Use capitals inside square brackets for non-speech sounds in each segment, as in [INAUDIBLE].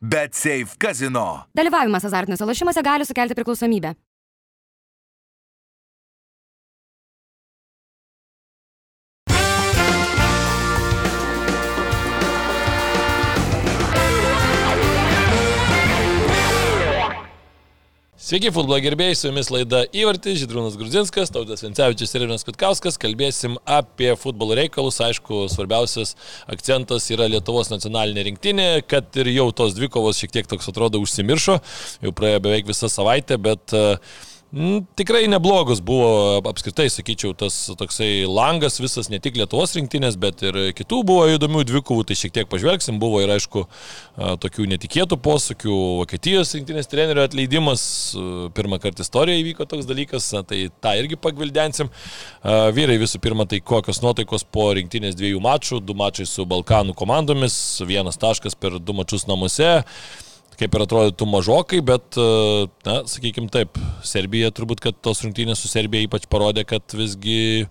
Bet Safe Casino. Dalyvavimas azartiniuose lošimuose gali sukelti priklausomybę. Sveiki, futbolo gerbėjai, su jumis laida Įvartis, Židrūnas Grudzinskas, Tautas Vincevičius ir Irinas Kutkauskas. Kalbėsim apie futbolo reikalus. Aišku, svarbiausias akcentas yra Lietuvos nacionalinė rinktinė, kad ir jau tos dvikovos šiek tiek toks atrodo užsimiršo, jau praėjo beveik visą savaitę, bet uh, tikrai neblogus buvo apskritai, sakyčiau, tas toksai langas visas, ne tik Lietuvos rinktinės, bet ir kitų buvo įdomių dvikovų, tai šiek tiek pažvelgsim, buvo ir aišku tokių netikėtų posūkių, Vokietijos rinktinės trenerio atleidimas, pirmą kartą istorijoje įvyko toks dalykas, tai tą irgi pagvildensim. Vyrai visų pirma, tai kokios nuotaikos po rinktinės dviejų mačų, du mačai su Balkanų komandomis, vienas taškas per du mačius namuose kaip ir atrodytų mažokai, bet, e, na, sakykime taip, Serbija turbūt, kad tos rungtynės su Serbija ypač parodė, kad visgi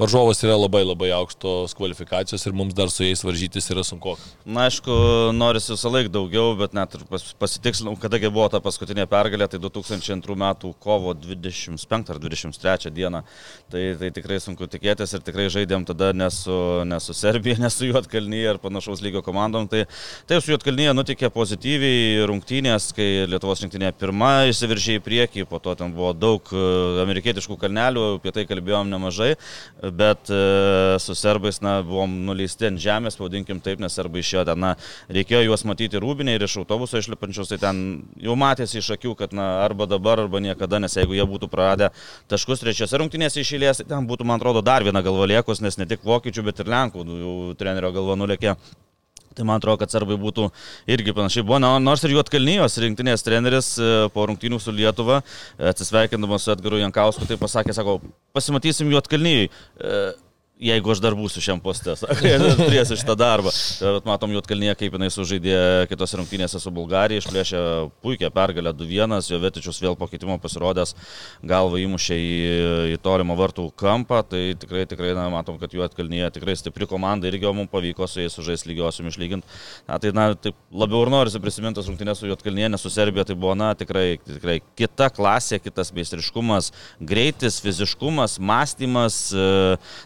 varžovas yra labai labai aukštos kvalifikacijos ir mums dar su jais varžytis yra sunku. Na, aišku, norisi visą laiką daugiau, bet net ir pas, pasitikslinau, kadagi buvo ta paskutinė pergalė, tai 2002 metų kovo 25 ar 23 dieną. Tai, tai tikrai sunku tikėtis ir tikrai žaidėm tada ne su, ne su Serbija, ne su Juotkalnyje ar panašaus lygio komandom. Tai, tai su Juotkalnyje nutikė pozityviai rungtynės, kai Lietuvos rinktinė pirma įsiviržė į priekį, po to ten buvo daug e, amerikietiškų kalnelių, apie tai kalbėjom nemažai bet e, su serbais, na, buvom nuleisti ant žemės, pavadinkim taip, nes serbai išėjo ten, na, reikėjo juos matyti rūbinė ir iš autobuso išlipančius, tai ten jau matėsi iš akių, kad, na, arba dabar, arba niekada, nes jeigu jie būtų praradę taškus trečiose rungtynėse išėlės, tai ten būtų, man atrodo, dar viena galva liekus, nes ne tik vokiečių, bet ir lenkų jau trenerio galva nulėkė. Tai man atrodo, kad serbai būtų irgi panašiai. Buvo, nors ir Juotkalnyjos rinktinės treneris e, po rungtynių su Lietuva, atsisveikindamas su Edgaru Jankausku, tai pasakė, sako, pasimatysim Juotkalnyjai e, jeigu aš dar būsiu šiam postė, [LAUGHS] turėsiu šitą darbą. Bet matom, Jotkalnyje, kaip jinai sužaidė kitose rungtynėse su Bulgarija, išplėšė puikią pergalę 2-1, jo Vetičius vėl po keitimo pasirodęs, galvą įmušė į, į tolimą vartų kampą, tai tikrai, tikrai na, matom, kad Jotkalnyje tikrai stipri komanda irgi mums pavyko su jais sužaisti lygiosium išlyginti. Na, tai na, taip, labiau ir norisi prisiminti rungtynės su Jotkalnyje, nes su Serbija tai buvo, na, tikrai, tikrai kita klasė, kitas meistriškumas, greitis, fiziškumas, mąstymas,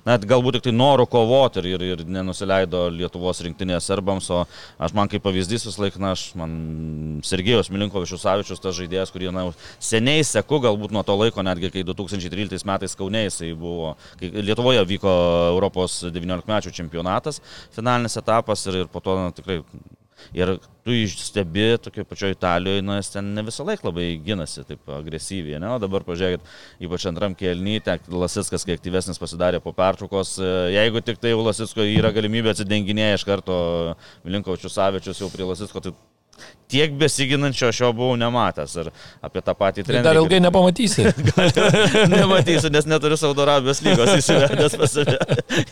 net gal galbūt tik tai noro kovoti ir, ir, ir nenusileido Lietuvos rinktinės serbams, o aš man kaip pavyzdys vis laik, na, aš man Sergejos Milinkovičius Savičius, tas žaidėjas, kurį na, seniai seku, galbūt nuo to laiko, netgi kai 2013 metais Kaunė jisai buvo, kai Lietuvoje vyko Europos 19 mečių čempionatas, finalinis etapas ir, ir po to na, tikrai Ir tu stebi tokio pačio Italijoje, na, jis ten ne visą laiką labai ginasi taip agresyviai, ne? O dabar pažiūrėkit, ypač antram kelnyje, Lasitskas, kai aktyvesnis pasidarė po pertraukos, jeigu tik tai Lasitsko yra galimybė atsidenginėję iš karto Milinkovičius Savičius jau prie Lasitsko, tai tiek besiginančio aš jo buvau nematęs. Ir apie tą patį trenerį. Dar ilgai nepamatysi. [LAUGHS] Nematysiu, nes neturiu Saudo Arabijos lygos įsivedęs pas save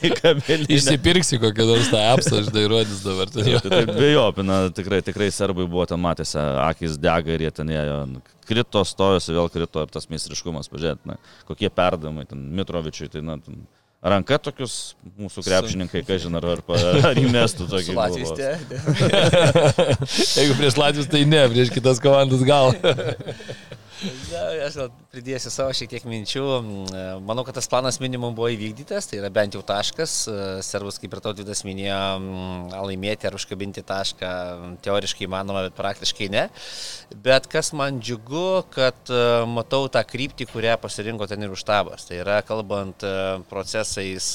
į kabelį. Išsipirksi kokią nors tą apsą, aš dairuodis dabar. Tai, tai bejopina, tikrai, tikrai serbai buvo ten matęs, akis dega ir jie ten ėjo. Krito, stojosi, vėl krito ir tas meistriškumas, pažiūrėt, na, kokie perdavimai, ten Mitrovičiui, tai na, ten, ranka tokius mūsų krepšininkai, ką žinai, ar, ar [LAUGHS] įmestų tokį. Latvijos, ne. [LAUGHS] [LAUGHS] Jeigu prieš Latvijos, tai ne, prieš kitas komandas gal. Na, aš pridėsiu savo šiek tiek minčių. Manau, kad tas planas minimum buvo įvykdytas, tai yra bent jau taškas. Servus, kaip ir tautvydas minėjo, laimėti ar užkabinti tašką teoriškai įmanoma, bet praktiškai ne. Bet kas man džiugu, kad matau tą kryptį, kurią pasirinko ten ir užtabas. Tai yra kalbant procesais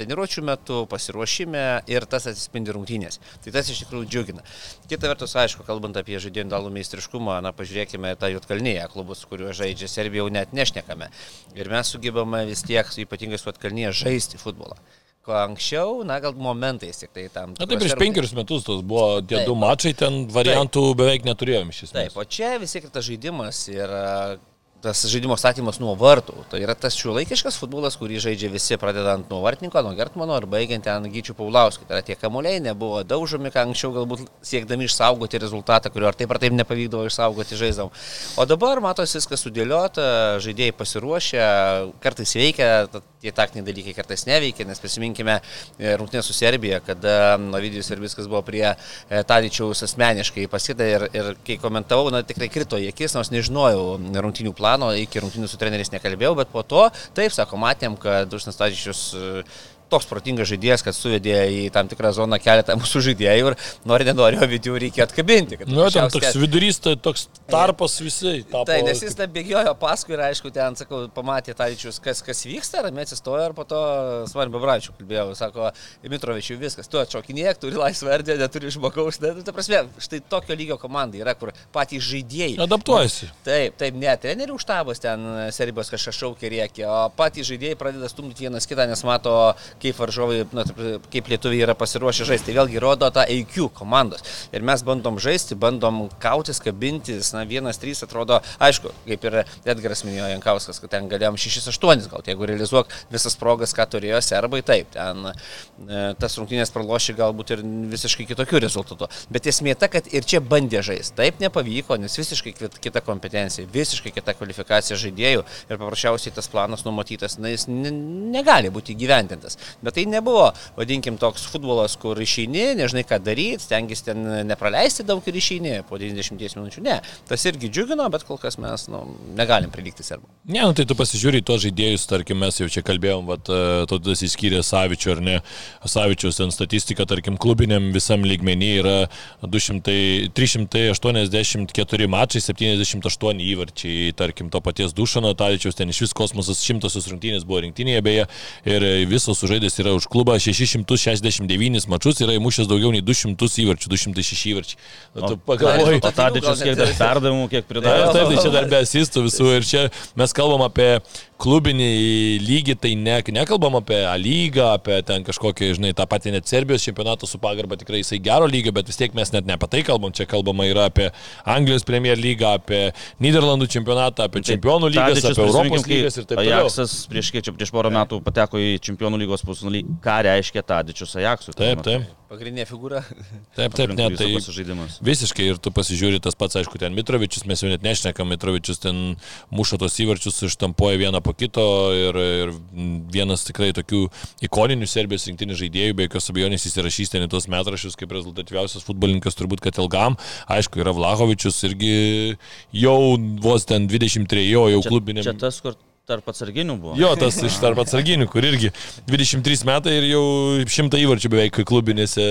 treniruočių metu, pasiruošime ir tas atsispindi rungtynės. Tai tas iš tikrųjų džiugina. Kita vertus, aišku, kalbant apie žaidėjų dalų meistriškumą, na, pažiūrėkime tą Jutkalnyje klubą klubus, kuriuo žaidžia Serbija, jau net nešnekame. Ir mes sugebame vis tiek, ypatingai su atkalnyje, žaisti futbolą ko anksčiau, na gal momentais tik tai tam. Na tai prieš penkerius metus tos buvo tie taip, du mačai, ten variantų taip, beveik neturėjom iš esmės. Taip, o čia vis tiek tas žaidimas ir tas žaidimo statymas nuo vartų. Tai yra tas šiuolaikiškas futbolas, kurį žaidžia visi, pradedant nuo vartininko, nuo Gertmano ir baigiant ten Gyčių Paulauskų. Tai yra tie kamuoliai nebuvo daužomi, ką anksčiau galbūt siekdami išsaugoti rezultatą, kurio ar taip ar taip nepavykdavo išsaugoti žaidžiam. O dabar matosi viskas sudėliota, žaidėjai pasiruošę, kartais veikia, tie taktiniai dalykai kartais neveikia, nes prisiminkime e, rungtynę su Serbija, kada Navidijus ir viskas buvo prie e, Tadičiaus asmeniškai pasida ir, ir kai komentavau, na tikrai krito į akis, nors nežinojau rungtynių planą plano, iki rungtynių su treneriais nekalbėjau, bet po to, taip, sako, matėm, kad Dušnas Tadžičius toks protingas žaidėjas, kad suvedė į tam tikrą zoną keletą [LAUGHS] mūsų žaidėjų ir nori, nenori, o vidų reikia atkabinti. Nu, ten toks vidurys, tai toks tarpas visai. Tapo... Tai, nes jis ten bėgiojo paskui ir aišku, ten, sakau, pamatė Taičius, kas, kas vyksta, ramiai atsistojo ir po to Svarbi Bebračių kalbėjau, sako, Dimitrovičiui viskas, tu atšokinėk, turi laisvą erdvę, neturi žmogaus, ne, nu, ta prasme, štai tokio lygio komanda yra, kur patys žaidėjai. Adaptuojasi. Taip, taip, ne, trenerių štabas ten Serbijos kažkas šaukė rėkė, o patys žaidėjai pradeda stumdyti vienas kitą, nes mato, kaip varžovai, na, kaip lietuviai yra pasiruošę žaisti. Tai vėlgi rodo tą AQ komandos. Ir mes bandom žaisti, bandom kautis, kabintis. Na, vienas, trys atrodo, aišku, kaip ir Edgaras minėjo Jankauskas, kad ten galėjom 6-8 gal. Jeigu realizuok visas progas, ką turėjo serbai, taip, ten e, tas rungtynės praloši galbūt ir visiškai kitokių rezultatų. Bet esmė ta, kad ir čia bandė žaisti. Taip nepavyko, nes visiškai kita kompetencija, visiškai kita kvalifikacija žaidėjų ir paprasčiausiai tas planas numatytas, na, jis negali būti įgyvendintas. Bet tai nebuvo, vadinkim, toks futbolas, kur išeini, nežinai ką daryti, stengiasi ten nepraleisti daug ir išeini po 90 minučių. Ne, tas irgi džiugino, bet kol kas mes nu, negalim prilygti serbų. Ne, nu tai tu pasižiūri tos žaidėjus, tarkim, mes jau čia kalbėjom, vat, e, tada įskyrė Savičių ar ne, Savičius ten statistika, tarkim, klubiniam visam lygmenį yra 200, 384 mačai, 78 įvarčiai, tarkim, to paties Dušano, Taličiaus ten iš vis kosmosas šimtosios rungtynės buvo rinktinėje beje ir visos sužaidės yra už klubą 669 mačius, yra įmušęs daugiau nei 200 įvarčių, 206 įvarčiai. Na, tu pagalvoji, o Tadičius kiek dar perdavimų, kiek pridavė. Taip, taip, tai čia dar be asistų visų ir čia mes kalbam apie klubinį lygį, tai ne, nekalbam apie A lygą, apie ten kažkokį, žinai, tą patį net Serbijos čempionatą su pagarba tikrai jisai gero lygio, bet vis tiek mes net ne apie tai kalbam, čia kalbama yra apie Anglijos Premier lygą, apie Niderlandų čempionatą, apie tai čempionų lygas, apie Europos lygas ir taip toliau. Ajaxas prieš čia prieš porą metų pateko į čempionų lygos pusnulį, ką reiškia Tadičius Ajaxui. Taip, taip. Pagrindinė figūra. Taip, taip, ne, tai visiškai ir tu pasižiūri tas pats, aišku, ten Mitrovičius, mes jau net nešnekam, Mitrovičius ten muša tos įvarčius, ištampuoja vieną po kito ir, ir vienas tikrai tokių ikoninių Serbijos rinktinių žaidėjų, be jokios abejonės įsirašys ten į tos metrašius kaip rezultatyviausias futbolininkas, turbūt, kad ilgam. Aišku, yra Vlahovičius irgi jau vos ten 23, jo jau klubinė. Čia tas, kur Tarp atsarginių buvo. Jo, tas iš tarp atsarginių, kur irgi 23 metai ir jau 100 įvarčių beveik klubinėse,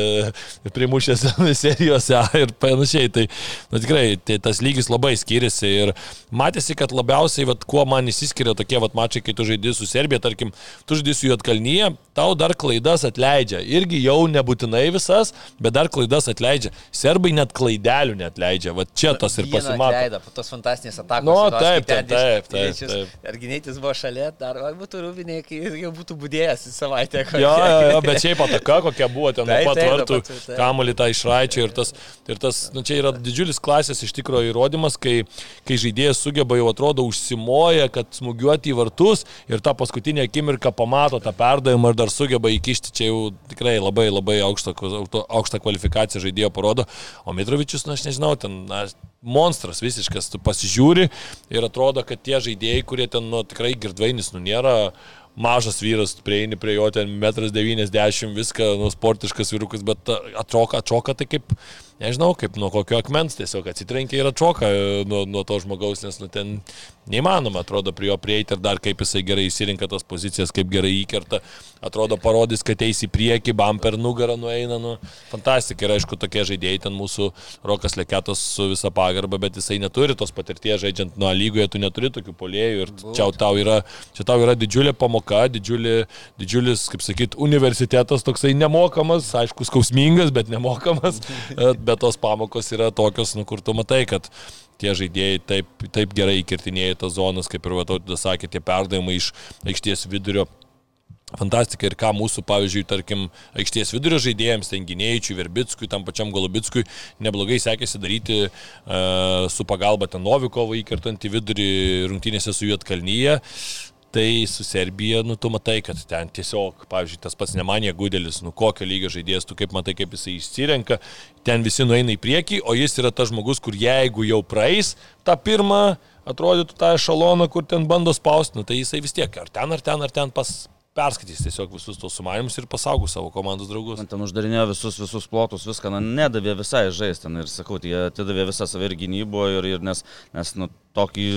primušėse [LAUGHS] serijose ir panašiai. Tai na, tikrai tai tas lygis labai skiriasi ir matėsi, kad labiausiai, vat, kuo man įsiskiria tokie vat, mačiai, kai tu žaidži su Serbija, tarkim, tu žaidži su Jotkalnyje, tau dar klaidas atleidžia. Irgi jau nebūtinai visas, bet dar klaidas atleidžia. Serbai net klaidelių net leidžia. Vat čia tas ir pasimato. Atleido, tos fantastinės atakos. Nu, taip, taip, taip, taip, taip. taip jis buvo šalia, dar būtų rūbinė, kai jau būtų būdėjęs į savaitę. Kokia. Jo, jo, jo, bet šiaip ataka, kokia buvo ten [LAUGHS] nuo pat vartų, kamuolį tą išraičio ir tas, ir tas nu, čia yra didžiulis klasės iš tikrųjų įrodymas, kai, kai žaidėjas sugeba jau atrodo užsimoja, kad smūgiuoti į vartus ir tą paskutinę akimirką pamato tą perdavimą ir dar sugeba įkišti, čia jau tikrai labai labai aukštą, aukštą kvalifikaciją žaidėjo parodo, o Mitrovičius, na aš nežinau, ten na, monstras visiškas, tu pasižiūri ir atrodo, kad tie žaidėjai, kurie ten, nu, tikrai girdvainis, nu, nėra mažas vyras, prieini prie jo ten 1,90 m, viską, nu, sportiškas vyrukas, bet atroka, atšoka tai kaip nežinau, kaip nuo kokio akmens tiesiog atsitrenkia ir atšoka e, nuo, nuo to žmogaus, nes nu, ten neįmanoma, atrodo, prie jo prieiti ir dar kaip jisai gerai įsirinka tas pozicijas, kaip gerai įkerta, atrodo, parodys, kad eis į priekį, bumper nugarą nueina, nu, fantastika. Ir aišku, tokie žaidėjai ten mūsų Rokas Leketas su visa pagarba, bet jisai neturi tos patirties žaidžiant nuo lygoje, tu neturi tokių polėjų ir čia tau yra, čia tau yra didžiulė pamoka, didžiulė, didžiulis, kaip sakyt, universitetas toksai nemokamas, aišku, skausmingas, bet nemokamas. bet [LAUGHS] tos pamokos yra tokios, nu, kur tu matai, kad tie žaidėjai taip, taip gerai įkirtinėja tas zonas, kaip ir Vatautas sakė, tie perdavimai iš aikšties vidurio fantastika ir ką mūsų, pavyzdžiui, tarkim, aikštės vidurio žaidėjams, ten gynėjčiui, Verbickui, tam pačiam Golubickui, neblogai sekėsi daryti uh, su pagalba ten Novikovo įkertant į vidurį rungtynėse su Juotkalnyje. Tai su Serbija, nu, tu matai, kad ten tiesiog, pavyzdžiui, tas pats Nemanija Gudelis, nu, kokio lygio žaidėjas, tu kaip matai, kaip jisai išsirenka, ten visi nueina į priekį, o jis yra tas žmogus, kur jeigu jau praeis tą pirmą, atrodytų tą ešaloną, kur ten bando spausti, nu, tai jisai vis tiek ar ten, ar ten, ar ten pas, perskaitys tiesiog visus tos sumanimus ir pasaugos savo komandos draugus. Man ten uždarinėjo visus, visus plotus, viską, na, nedavė visai žaisti ir sakau, tai jie atidavė visą save ir gynybo ir, ir nes, nes nu, tokį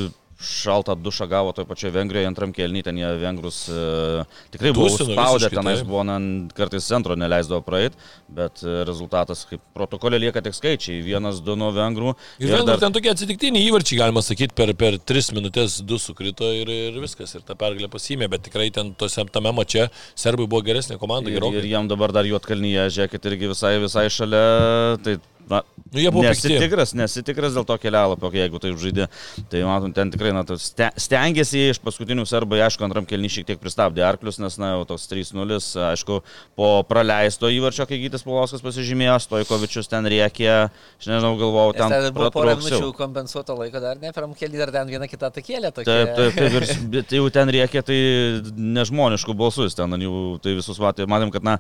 šaltą dušą gavo toje pačioje Vengrijoje, antram kelnyje ten jie vengrus e, tikrai buvo spaudę, tenais buvo na, kartais centro neleisdavo praeit, bet e, rezultatas kaip protokolė lieka tik skaičiai, vienas, du nuo vengrų. Ir vėl dar... ten tokie atsitiktiniai įvarčiai, galima sakyti, per, per 3 minutės 2 sukrito ir, ir viskas, ir ta pergalė pasimė, bet tikrai ten tose, tame mače serbai buvo geresnė komanda, Ir, gerokai. ir jam dabar dar juotkalnyje, žiūrėkit, irgi visai, visai šalia, tai na, Nu, jie buvo pikti. nesitikras, nesitikras dėl to kelialapio, jeigu tai žaidė. Tai matom, ten tikrai, na, stengiasi iš paskutinių serbai, aišku, antram kelnį šiek tiek pristabdė arklius, nes, na, jau toks 3-0, aišku, po praleisto įvarčio, kai Gytis Pulauskas pasižymėjo, Stojkovičius ten riekė, aš nežinau, galvojau, Ten, ten buvo pratrūksiau. minučių kompensuoto laiko dar ne, pirmam kelį dar ten vieną kitą takėlę. Tokia. Taip, taip, taip, ir, [LAUGHS] bet jau ten reikia, tai nežmoniškų balsų, jis ten jų, tai visus matė, matėm, kad, na,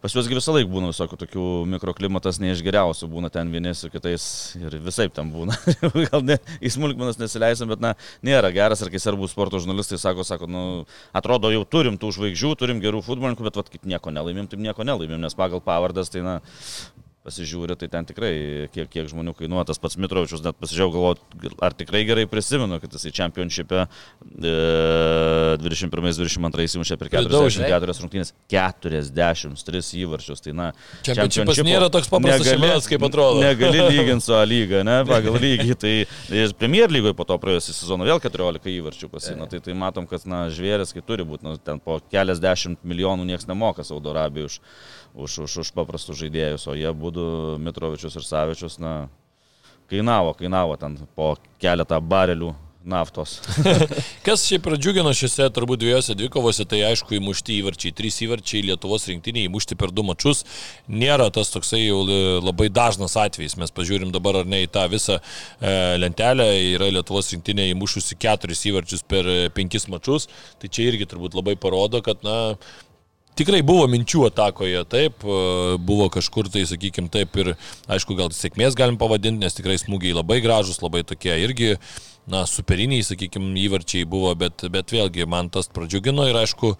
pas juosgi visą laiką būna visokių tokių mikroklimatas ne iš geriausių, būna ten vieni su kitais ir visai ten būna. [LAUGHS] Gal ne, į smulkmenas nesileisim, bet, na, nėra geras ir kai serbų sporto žurnalistai sako, sako, nu, atrodo, jau turim tų žvaigždžių, turim gerų futbolininkų, bet, vat, kaip nieko nelaimim, tai nieko nelaimim, nes pagal pavardas, tai, na, pasižiūri, tai ten tikrai kiek, kiek žmonių kainuoja tas pats Mitrovičius, net pasižiūrėjau, galvoju, ar tikrai gerai prisimenu, kad jisai čempionšipė e, 21-22 įmušė per Pridaužė. 44 rungtynės, 43 įvarčius, tai na, Čempionšipas nėra toks paprastas čempionatas, kaip atrodo. Negali [LAUGHS] lyginti su A lyga, ne, pagal lygį, tai Premier lygoje po to praėjusią sezoną vėl 14 įvarčių pasino, tai, tai matom, kad, na, žvėris, kai turi būti, nu, ten po keliasdešimt milijonų niekas nemoka Saudo Arabijai už, už, už, už paprastus žaidėjus, o jie būtų Mitrovičius ir Savičius, na, kainavo, kainavo ten po keletą barelių naftos. [LAUGHS] Kas šiaip pradžiugino šiuose turbūt dviejose dvikovose, tai aišku įmušti įvarčiai. Trys įvarčiai Lietuvos rinktinėje įmušti per du mačius nėra tas toksai jau labai dažnas atvejis. Mes pažiūrim dabar ar ne į tą visą e, lentelę. Yra Lietuvos rinktinė įmušusi keturis įvarčius per e, penkis mačius. Tai čia irgi turbūt labai parodo, kad na, Tikrai buvo minčių atakoje, taip, e, buvo kažkur tai, sakykime, taip ir, aišku, gal sėkmės galim pavadinti, nes tikrai smūgiai labai gražus, labai tokie irgi, na, superiniai, sakykime, įvarčiai buvo, bet, bet vėlgi man tas pradžiugino ir, aišku,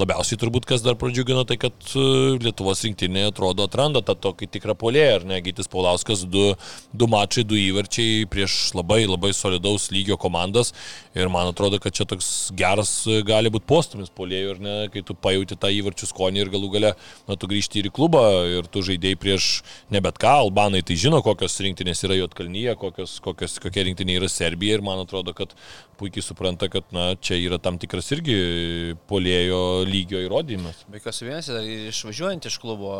labiausiai turbūt kas dar pradžiugino, tai kad e, Lietuvos rinktinė atrodo atranda tą tokį tikrą polėją, ar ne, Gytis Paulauskas, du, du mačai, du įvarčiai prieš labai labai solidaus lygio komandas. Ir man atrodo, kad čia toks geras gali būti postumis polėjų, ar ne, kai tu pajauti tą įvarčių skonį ir galų gale, na, tu grįžti ir į klubą ir tu žaidėjai prieš ne bet ką, albanai tai žino, kokios rinktinės yra Jotkalnyje, kokios, kokios, kokia rinktinė yra Serbija ir man atrodo, kad puikiai supranta, kad, na, čia yra tam tikras irgi polėjo lygio įrodymas. Be jokios abejonės, išvažiuojant iš klubo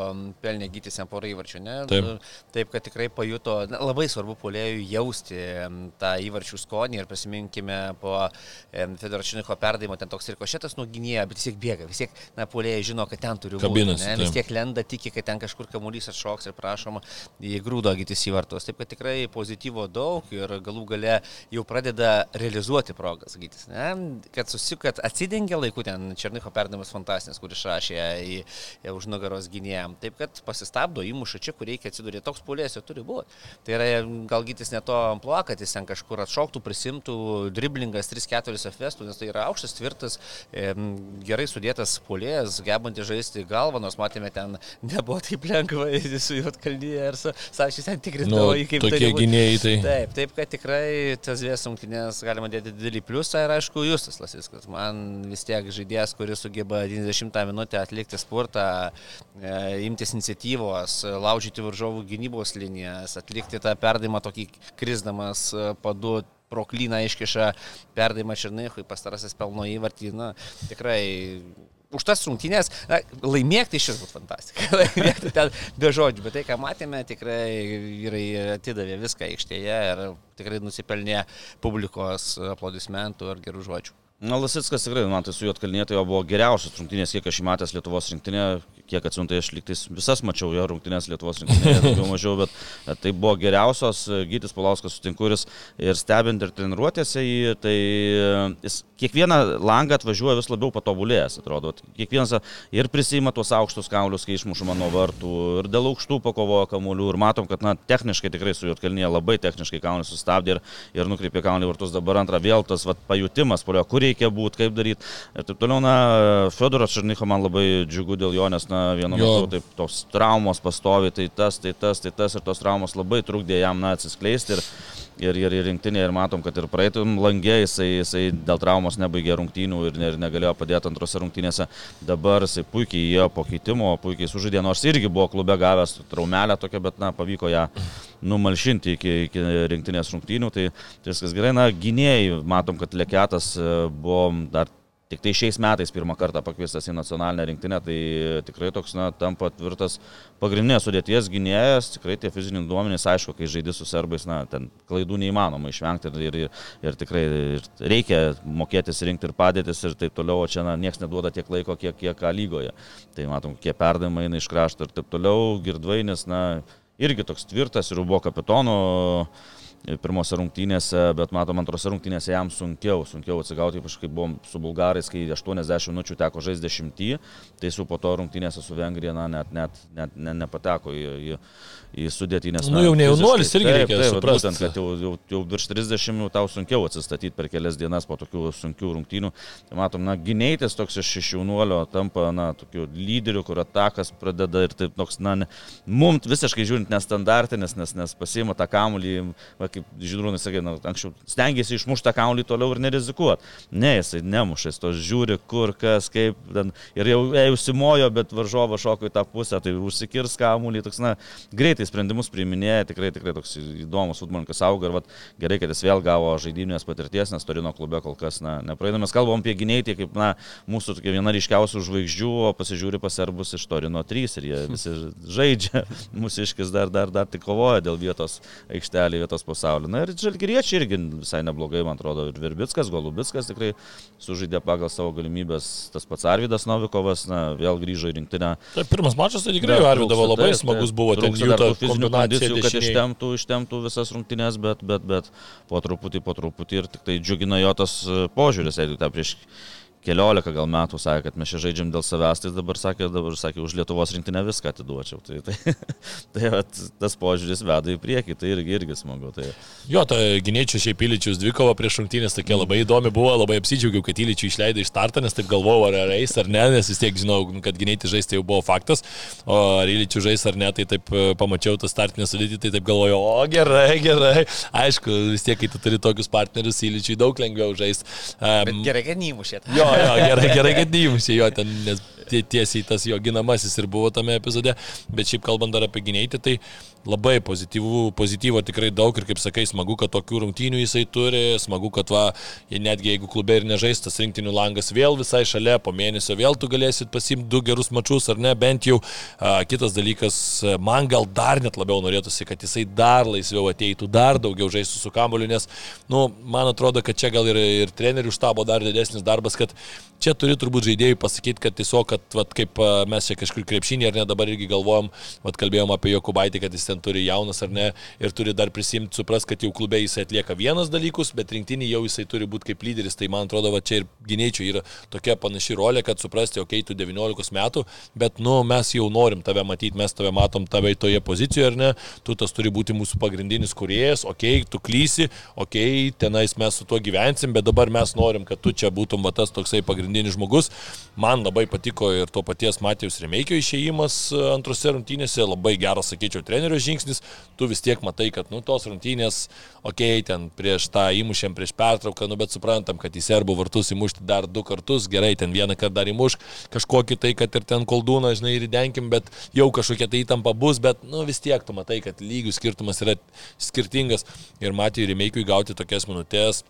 pelnė gytis jam porą įvarčių, ne? Taip. Taip, kad tikrai pajuto, na, labai svarbu polėjui jausti tą įvarčių skonį ir prisiminkime po em, Federačiniko perdavimo, ten toks ir košėtas nuginėjo, bet vis tiek bėga, vis tiek, na, polėjai žino, kad ten turi būti. Vis tiek lenda, tiki, kad ten kažkur kamuolys atšoks ir prašoma į grūdo gytis įvartus. Taip, kad tikrai pozityvo daug ir galų gale jau pradeda realizuoti progas gytis, ne? Kad susik, kad atsidengia laiku ten Černycho perdavimas fantastinis, kur išrašė į, į už nugaros gynėjam. Taip, kad pasistabdo, įmuša čia, kur reikia atsidurti. Toks polės jau turi būti. Tai yra gal gytis ne to ampluo, kad jis ten kažkur atšoktų, prisimtų, driblingas 3-4 efestų, nes tai yra aukštas, tvirtas, gerai sudėtas polės, gebantis žaisti galvą, nors matėme ten nebuvo taip lengva su [LAUGHS] Jotkalnyje ir su Sašys ten tikrindavo Nu, į kaip tokie būt. gynėjai tai. Taip, taip, kad tikrai tas dvies rungtynės galima dėti didelį pliusą ir aišku, Justas Lasiskas. Man vis tiek žaidėjas, kuris sugeba 90 minutę atlikti sportą, e, imtis iniciatyvos, laužyti varžovų gynybos linijas, atlikti tą perdavimą tokį krizdamas e, padu pro klyną iškiša perdavimą Černychui, pastarasis pelno įvartį. Na, tikrai už tas rungtynės, na, laimėti iš vis būtų fantastika. [LAUGHS] laimėti ten be žodžių, bet tai, ką matėme, tikrai vyrai atidavė viską aikštėje ir tikrai nusipelnė publikos aplodismentų ir gerų žodžių. Na, Lasitskas tikrai, man tai su juo atkalnėtai jo buvo geriausias rungtynės, kiek aš jį matęs Lietuvos rinktinė, kiek atsiuntai aš liktais visas mačiau jo rungtynės Lietuvos rinktinėje, daugiau [LAUGHS] mažiau, bet e, tai buvo geriausios, e, Gytis Palauskas sutinkuris ir stebint ir treniruotėse jį, tai e, jis kiekvieną langą atvažiuoja vis labiau patobulėjęs, atrodo. Kiekvienas ir prisima tuos aukštus kaulius, kai išmušama nuo vartų, ir dėl aukštų pakovoja kamuolių, ir matom, kad, na, techniškai tikrai su juo atkalnyje labai techniškai kaulį sustabdė ir, ir nukreipė kaulį vartus, dabar antrą vėl tas vat, pajutimas, polio, kur reikia būti, kaip daryti. Ir taip toliau, na, Fedoras Černycho man labai džiugu dėl jo, nes, na, vienu metu taip tos traumos pastovi, tai tas, tai tas, tai tas ir tos traumos labai trukdė jam, na, atsiskleisti. Ir, ir, ir, ir rinktinė ir matom, kad ir praeitum langė jisai, jisai dėl traumos nebaigė rungtynių ir, ir negalėjo padėti antrose rungtynėse. Dabar jisai puikiai įėjo po keitimo, puikiai sužaidė, nors irgi buvo klube gavęs traumelę tokią, bet na, pavyko ją numalšinti iki, iki rinktinės rungtynių. Tai, tai viskas gerai, na, gynėjai, matom, kad Leketas e, buvo dar Tik tai šiais metais pirmą kartą pakviestas į nacionalinę rinktinę, tai tikrai toks, na, tampa tvirtas pagrindinės sudėties gynėjas, tikrai tie fiziniai duomenys, aišku, kai žaidži su serbais, na, ten klaidų neįmanoma išvengti ir, ir, ir tikrai ir reikia mokėtis rinkti ir padėtis ir taip toliau, o čia, na, niekas neduoda tiek laiko, kiek, kiek lygoje. Tai matom, kiek perdavimai eina iš krašto ir taip toliau, girdvainis, na, irgi toks tvirtas ir buvo kapitono pirmose rungtynėse, bet matom, antrose rungtynėse jam sunkiau, sunkiau atsigauti, ypač kai buvom su bulgarais, kai 80 minučių teko žaisti 10, tai su po to rungtynėse su Vengrija na, net, net, net, net nepateko į, į, į sudėtį. Nes, nu, jau ne jaunuolis irgi taip, reikia taip, suprasti. Būtent, kad jau, jau, jau virš 30 tau sunkiau atsistatyti per kelias dienas po tokių sunkių rungtynių. Tai matom, na, gynėtis toks iš, iš jaunuolio tampa, na, tokiu lyderiu, kur atakas pradeda ir taip toks, na, ne, mums visiškai žiūrint nestandartinis, nes, nes pasiima tą kamuolį, va, kaip Žydrūnas sakė, na, anksčiau stengiasi išmušti tą kaulį toliau ir nerizikuoti. Ne, jisai nemuša, jis to žiūri, kur, kas, kaip, ten, ir jau jei užsimojo, bet varžovas šoko į tą pusę, tai užsikirs kaulį, toks, na, greitai sprendimus priiminėja, tikrai, tikrai toks įdomus futbolininkas auga ir vat, gerai, kad jis vėl gavo žaidynės patirties, nes Torino klube kol kas, na, nepraeina. Mes kalbam apie gynėjį, kaip, na, mūsų tokia viena ryškiausių žvaigždžių, o pasižiūri paserbus iš Torino 3 ir jie [LAUGHS] visi žaidžia, mūsų iškis dar, dar, dar tik kovoja dėl vietos aikštelį, vietos pasaulio. Na ir Žalgiriečiai irgi visai neblogai, man atrodo, ir Virbickas, Golubickas tikrai sužaidė pagal savo galimybės, tas pats Arvidas Novikovas, na, vėl grįžo į rinktinę. Tai pirmas mačas tai tikrai Arvidavo labai tai, smagus buvo, ten jų tų fizinių kondicijų, kad ištemtų, ištemtų visas rungtynės, bet, bet, bet po truputį, po truputį ir tik tai džiugina jo tas e, požiūris, jeigu tą prieš keliolika gal metų sakė, kad mes čia žaidžiam dėl savęs, tai dabar sakė, dabar sakė, už Lietuvos rinktinę viską atiduočiau. Tai, tai, [LAUGHS] tai at, tas požiūris veda į priekį, tai irgi, irgi smagu. Tai... Jo, ta gynėčių šiaip Iličius dvikova prieš rungtynės tokia labai įdomi buvo, labai apsidžiaugiau, kad Iličių išleido iš startą, nes taip galvojau, ar eis ar ne, nes vis tiek žinau, kad gynėti žaisti jau buvo faktas, o ar Iličių žais ar ne, tai taip e, pamačiau tą startinę sudėtį, tai taip galvojau, o gerai, gerai. Aišku, vis tiek, kai tu turi tokius partnerius, Iličiui daug lengviau žaisti. Um, gerai, kad neįmušėt. Jo, jo, gerai, gerai, kad neįmušė jo ten, nes tiesiai tas jo ginamasis ir buvo tame epizode, bet šiaip kalbant dar apie gynėjį, tai labai pozityvų, pozityvo tikrai daug ir kaip sakai, smagu, kad tokių rungtynių jisai turi, smagu, kad va, netgi jeigu klube ir nežaistas rinktinių langas vėl visai šalia, po mėnesio vėl tu galėsit pasimti du gerus mačius ar ne, bent jau. A, kitas dalykas, man gal dar net labiau norėtųsi, kad jisai dar laisviau ateitų, dar daugiau žaistų su kamoliu, nes, nu, man atrodo, kad čia gal ir, ir trenerių štabo dar didesnis darbas, kad čia turi turbūt žaidėjai pasakyti, kad tiesiog, kad vat, kaip mes čia kažkur krepšinį ar ne dabar irgi galvojom, vat, kalbėjom apie Jokubaitį, kad jis ten turi jaunas ar ne ir turi dar prisimti, supras, kad jau klube jisai atlieka vienas dalykus, bet rinktinį jau jisai turi būti kaip lyderis. Tai man atrodo, va čia ir gynėčių yra tokia panaši rolė, kad suprasti, okei, okay, tu 19 metų, bet, nu, mes jau norim tave matyti, mes tave matom tave toje pozicijoje, ar ne, tu tas turi būti mūsų pagrindinis kuriejas, okei, okay, tu klysi, okei, okay, tenais mes su tuo gyvensim, bet dabar mes norim, kad tu čia būtum va, tas toksai pagrindinis žmogus. Man labai patiko ir to paties Matijos Remeikio išėjimas e, antrose rungtynėse, labai geras, sakyčiau, trenerio žingsnis. Tu vis tiek matai, kad, nu, tos rungtynės, okei, okay, ten prieš tą įmušėm, prieš pertrauką, nu, bet suprantam, kad į serbų vartus įmušti dar du kartus, gerai, ten vieną kartą dar įmuš, kažkokį tai, kad ir ten koldūną, žinai, ir denkim, bet jau kažkokia tai įtampa bus, bet, nu, vis tiek tu matai, kad lygių skirtumas yra skirtingas. Ir Matijui Remeikiui gauti tokias minutės.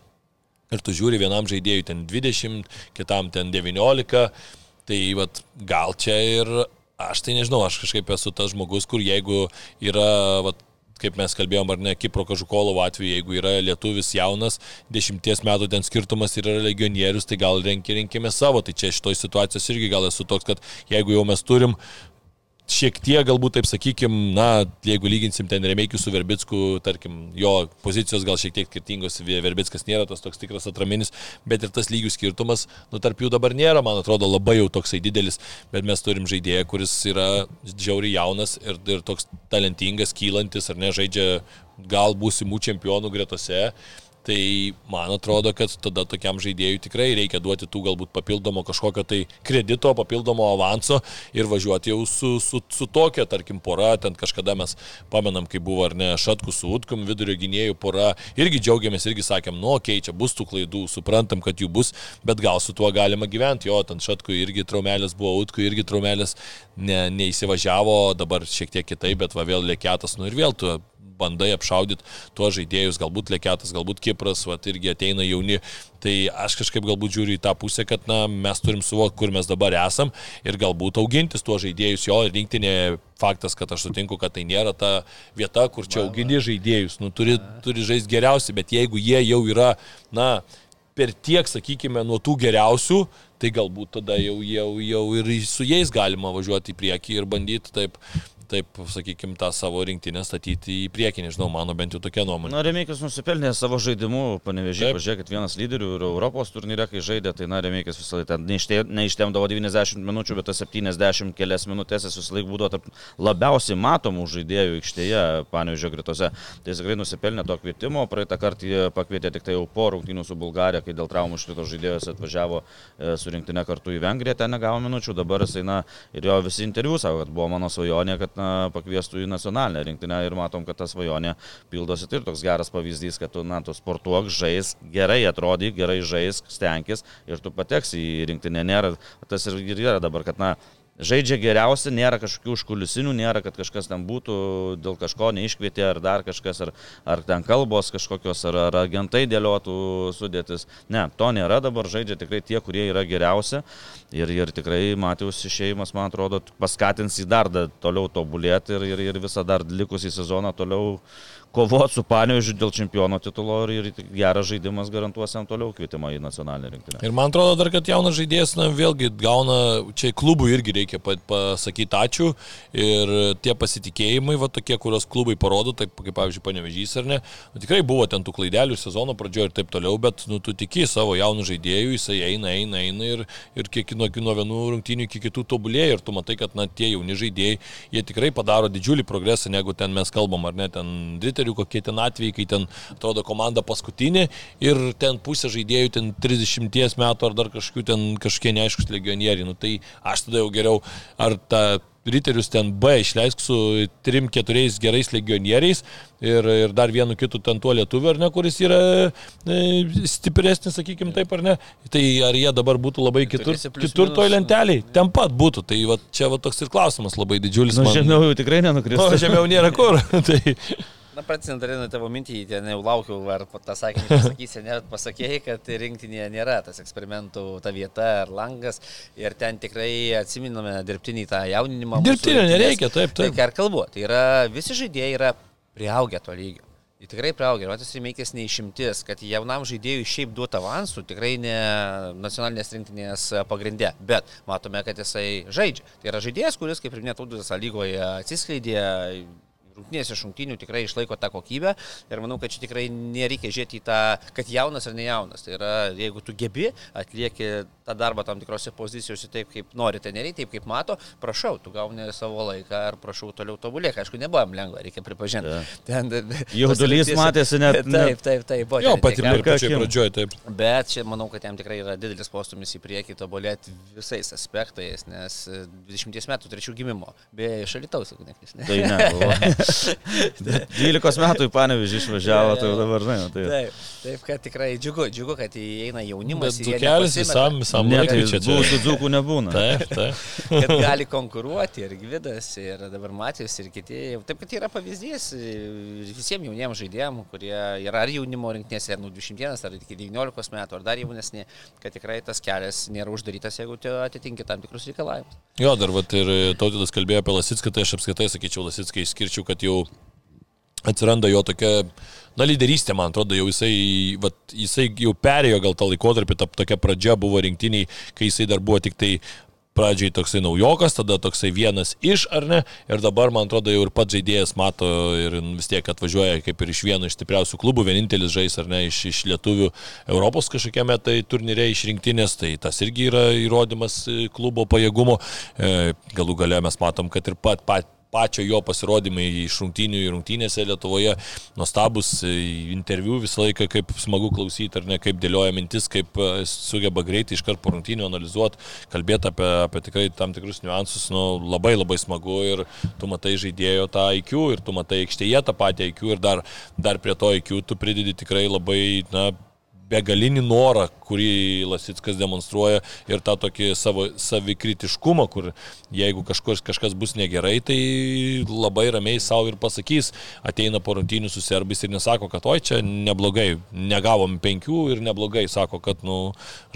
Ir tu žiūri vienam žaidėjui ten 20, kitam ten 19, tai vat, gal čia ir aš tai nežinau, aš kažkaip esu tas žmogus, kur jeigu yra vat, kaip mes kalbėjom, ar ne, Kipro Kažukolovo atveju, jeigu yra lietuvis jaunas, dešimties metų ten skirtumas ir yra legionierius, tai gal renki, rinkime savo. Tai čia šitoj situacijos irgi gal esu toks, kad jeigu jau mes turim šiek tiek, galbūt taip sakykim, na, jeigu lyginsim ten Remeikių su Verbicku, tarkim, jo pozicijos gal šiek tiek skirtingos, Verbickas nėra tas toks tikras atraminis, bet ir tas lygių skirtumas, nu, tarp jų dabar nėra, man atrodo, labai jau toksai didelis, bet mes turim žaidėją, kuris yra žiauriai jaunas ir, ir toks talentingas, kylantis, ar ne, žaidžia gal būsimų čempionų gretose Tai man atrodo, kad tada tokiam žaidėjui tikrai reikia duoti tų galbūt papildomo kažkokio tai kredito, papildomo avanso ir važiuoti jau su, su, su tokia, tarkim, pora. Ten kažkada mes pamenam, kai buvo ar ne Šatku su Utkum, vidurio gynėjų pora. Irgi džiaugiamės, irgi sakėm, nu, okei, okay, čia bus tų klaidų, suprantam, kad jų bus, bet gal su tuo galima gyventi. Jo, ten Šatku irgi traumelės buvo, Utku irgi traumelės ne, neįsivažiavo, dabar šiek tiek kitaip, bet va vėl lėkėtas, nu ir vėl tu bandai apšaudyti tuos žaidėjus, galbūt Leketas, galbūt Kipras, va, irgi ateina jauni. Tai aš kažkaip galbūt žiūriu į tą pusę, kad na, mes turim suvokti, kur mes dabar esam ir galbūt augintis tuos žaidėjus jo rinktinė faktas, kad aš sutinku, kad tai nėra ta vieta, kur čia augini žaidėjus. Nu, turi, turi žaisti geriausiai, bet jeigu jie jau yra, na, per tiek, sakykime, nuo tų geriausių, tai galbūt tada jau, jau, jau ir su jais galima važiuoti į priekį ir bandyti taip taip, sakykime, tą savo rinktinę statyti į priekį, nežinau, mano bent jau tokia nuomonė. Na, Remėkis nusipelnė savo žaidimu, panevežiai, pažiūrėkit, vienas lyderių ir Europos turnyre, kai žaidė, tai, na, Remėkis visą laiką neištemdavo 90 minučių, bet tas 70 kelias minutės jis visą laiką būdavo tarp labiausiai matomų žaidėjų aikštėje, panevežio gretose. Tai tikrai nusipelnė to kvietimo, praeitą kartą jie pakvietė tik tai jau po rungtynių su Bulgarija, kai dėl traumų iškrito žaidėjas atvažiavo e, su rinktinė kartu į Vengriją, ten negavo minučių, dabar jisai, na, ir jo visi interviu savo, kad buvo mano svajonė, kad na, pakviestų į nacionalinę rinktinę ir matom, kad ta svajonė pildosi. Tai ir toks geras pavyzdys, kad tu, na, tu sportuok, žais, gerai atrodyk, gerai žais, stenkis ir tu pateksi į rinktinę. Nėra, tas ir yra dabar, kad, na, žaidžia geriausia, nėra kažkokių užkulisinių, nėra, kad kažkas ten būtų, dėl kažko neiškvietė ar dar kažkas, ar, ar ten kalbos kažkokios, ar, ar agentai dėliotų sudėtis. Ne, to nėra, dabar žaidžia tikrai tie, kurie yra geriausia. Ir, ir tikrai Matijos išėjimas, man atrodo, paskatins į dar da, toliau tobulėti ir, ir, ir visą dar likusį sezoną toliau kovoti su Panevižiu dėl čempiono titulo ir, geras žaidimas garantuos jam toliau kvietimą į nacionalinę rinktinę. Ir man atrodo dar, kad jaunas žaidėjas, na, vėlgi gauna, čia klubui irgi reikia pasakyti ačiū ir tie pasitikėjimai, va tokie, kurios klubai parodo, taip kaip pavyzdžiui Panevižys ar ne, nu, tikrai buvo ten tų klaidelių sezono pradžioje ir taip toliau, bet nu, tu tiki savo jaunų žaidėjų, jisai eina, eina, eina ir, ir kiek nuo, nuo vienų rungtynių iki kitų tobulėja ir tu matai, kad na, tie jauni žaidėjai, jie tikrai padaro didžiulį progresą, negu ten mes kalbam, ar ne, ten Drit Manchesteriu, kokie ten atvejai, kai ten atrodo komanda paskutinė ir ten pusė žaidėjų, ten 30 metų ar dar kažkokių ten kažkokie neaiškus legionieriai. Nu, tai aš tada jau geriau ar tą riterius ten B išleisk su trim, keturiais gerais legionieriais ir, ir dar vienu kitu ten tuo lietuviu, ar ne, kuris yra e, stipresnis, sakykime taip, ar ne. Tai ar jie dabar būtų labai kitur, kitur toj lenteliai, ten pat būtų. Tai va, čia va, toks ir klausimas labai didžiulis. Nu, žemiau jau tikrai nenukristų. Nu, žemiau nėra kur. [LAUGHS] tai, Na, pratęsint dar vieną tavo mintį, ten jau laukiau, ar tą sakinį pasakysi, net pasakėjai, kad rinkinėje nėra tas eksperimentų ta vieta ar langas ir ten tikrai atsiminame dirbtinį tą jauninimą. Dirbtinio nereikia, taip, taip. Tai ir kalbu, tai yra, visi žaidėjai yra prieaugę to lygio. Jis tikrai prieaugė, Matas Rimeikis neišimtis, kad jaunam žaidėjui šiaip duota avansų, tikrai ne nacionalinės rinktinės pagrindė, bet matome, kad jisai žaidžia. Tai yra žaidėjas, kuris, kaip ir netautas lygoje, atsiskleidė, rungtynėse šimtinių tikrai išlaiko tą kokybę ir manau, kad čia tikrai nereikia žiūrėti į tą, kad jaunas ar ne jaunas. Tai yra, jeigu tu gebi, atlieki tą darbą tam tikrose pozicijose taip, kaip nori treneriai, taip kaip mato, prašau, tu gauni savo laiką ir prašau toliau tobulėk. Aišku, nebuvo lengva, reikia pripažinti. Ja. Ten, Jaudulys matėsi net. [LAUGHS] Taip, taip, taip. Buvo, jo, patirti pačioj pradžioje, taip. Bet čia manau, kad jam tikrai yra didelis postumis į priekį tobulėti visais aspektais, nes 20 metų trečių gimimo, beje, iš Alitaus, jeigu neklystu. Tai ne. [LAUGHS] [LAUGHS] 12 metų į Panevižį išvažiavo, tai dabar, žinai, tai. Taip, taip, kad tikrai džiugu, džiugu, kad įeina jaunimas. Dzukelis visam, visam laikui čia čia. Būtų dzukų nebūna. Taip, taip. [LAUGHS] kad gali konkuruoti ir Gvidas, ir dabar Matijus, ir kiti. Taip, kad yra pavyzdys visiems jauniems žaidėjams, kurie yra ar jaunimo rinktinėse, ar nuo 21, ar iki 19 metų, ar dar jaunesni, kad tikrai tas kelias nėra uždarytas, jeigu atitinki tam tikrus reikalavimus. Jo, dar vat, ir Tautidas kalbėjo apie Lasitską, tai aš apskaitai sakyčiau, Lasitskai išskirčiau, kad jau atsiranda jo tokia, na, lyderystė, man atrodo, jau jisai, vat, jisai jau perėjo gal tą laikotarpį, ta tokia pradžia buvo rinktiniai, kai jisai dar buvo tik tai pradžiai toksai naujokas, tada toksai vienas iš, ar ne, ir dabar, man atrodo, jau ir pats žaidėjas mato ir vis tiek atvažiuoja kaip ir iš vieno iš stipriausių klubų, vienintelis žais, ar ne, iš, iš lietuvių Europos kažkokiame tai turnyre išrinktinės, tai tas irgi yra įrodymas e, klubo pajėgumo. E, galų gale mes matom, kad ir pat, pat pačio jo pasirodymai iš rungtynių į rungtynėse Lietuvoje, nuostabus e, interviu visą laiką, kaip smagu klausyti, ar ne, kaip dėlioja mintis, kaip e, sugeba greitai iškart po rungtynių analizuoti, kalbėti apie, apie tikrai tam tikrus niuansus, nu, labai labai smagu ir tu matai žaidėjo tą IQ ir tu matai aikštėje tą patį IQ ir dar, dar prie to IQ tu pridedi tikrai labai, na, begalinį norą, kurį Lasitskas demonstruoja ir tą tokį savo savikritiškumą, kur jeigu kažkas, kažkas bus negerai, tai labai ramiai savo ir pasakys, ateina po rungtynių su serbais ir nesako, kad oi čia neblogai, negavom penkių ir neblogai, sako, kad nu,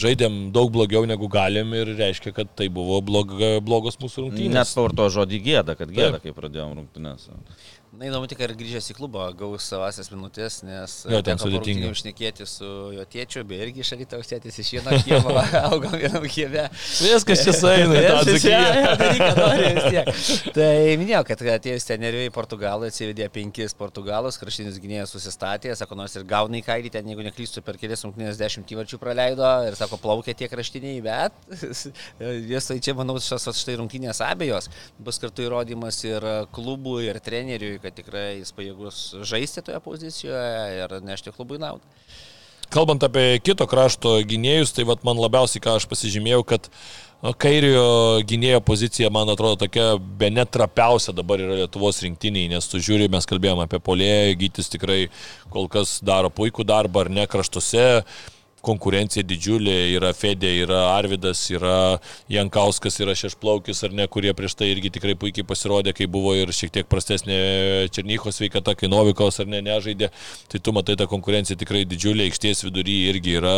žaidėm daug blogiau negu galim ir reiškia, kad tai buvo blog, blogos mūsų rungtynės. Net sporto žodį gėda, kad gėda, kai pradėjom rungtynės. Na įdomu tik, ar grįžęs į klubą gaus savasias minutės, nes jo, ten sudėtinga. Išnekėti su jo tėčiu, bei irgi šalyta užtėtis iš vieno kiemo, [LAUGHS] augam vienam kieme. Viskas čia sueina, [LAUGHS] Tai minėjau, kad atėjus teneriui Portugalui atsivedė penkis Portugalus, kraštinis gynėjas susistatė, sako, nors ir gauna į kairį, ten jeigu neklystu, per kelias rungtynės dešimt įvarčių praleido ir sako, plaukė tie kraštiniai, bet [LAUGHS] jas tai čia, manau, šios štai rungtynės abejos bus kartu įrodymas ir klubų, ir treneriui kad tikrai jis pajėgus žaisti toje pozicijoje ir nešti klubui naudą. Kalbant apie kito krašto gynėjus, tai vat, man labiausiai ką aš pasižymėjau, kad kairio gynėjo pozicija, man atrodo, tokia be netrapiausia dabar yra Lietuvos rinktiniai, nes tu žiūri, mes kalbėjome apie polėją, gytis tikrai kol kas daro puikų darbą ar ne kraštuose konkurencija didžiulė, yra Fedė, yra Arvidas, yra Jankauskas, yra Šešplaukis ar ne, kurie prieš tai irgi tikrai puikiai pasirodė, kai buvo ir šiek tiek prastesnė Černycho sveikata, kai Novikos ar ne nežaidė. Tai tu matai, ta konkurencija tikrai didžiulė, aikštės vidury irgi yra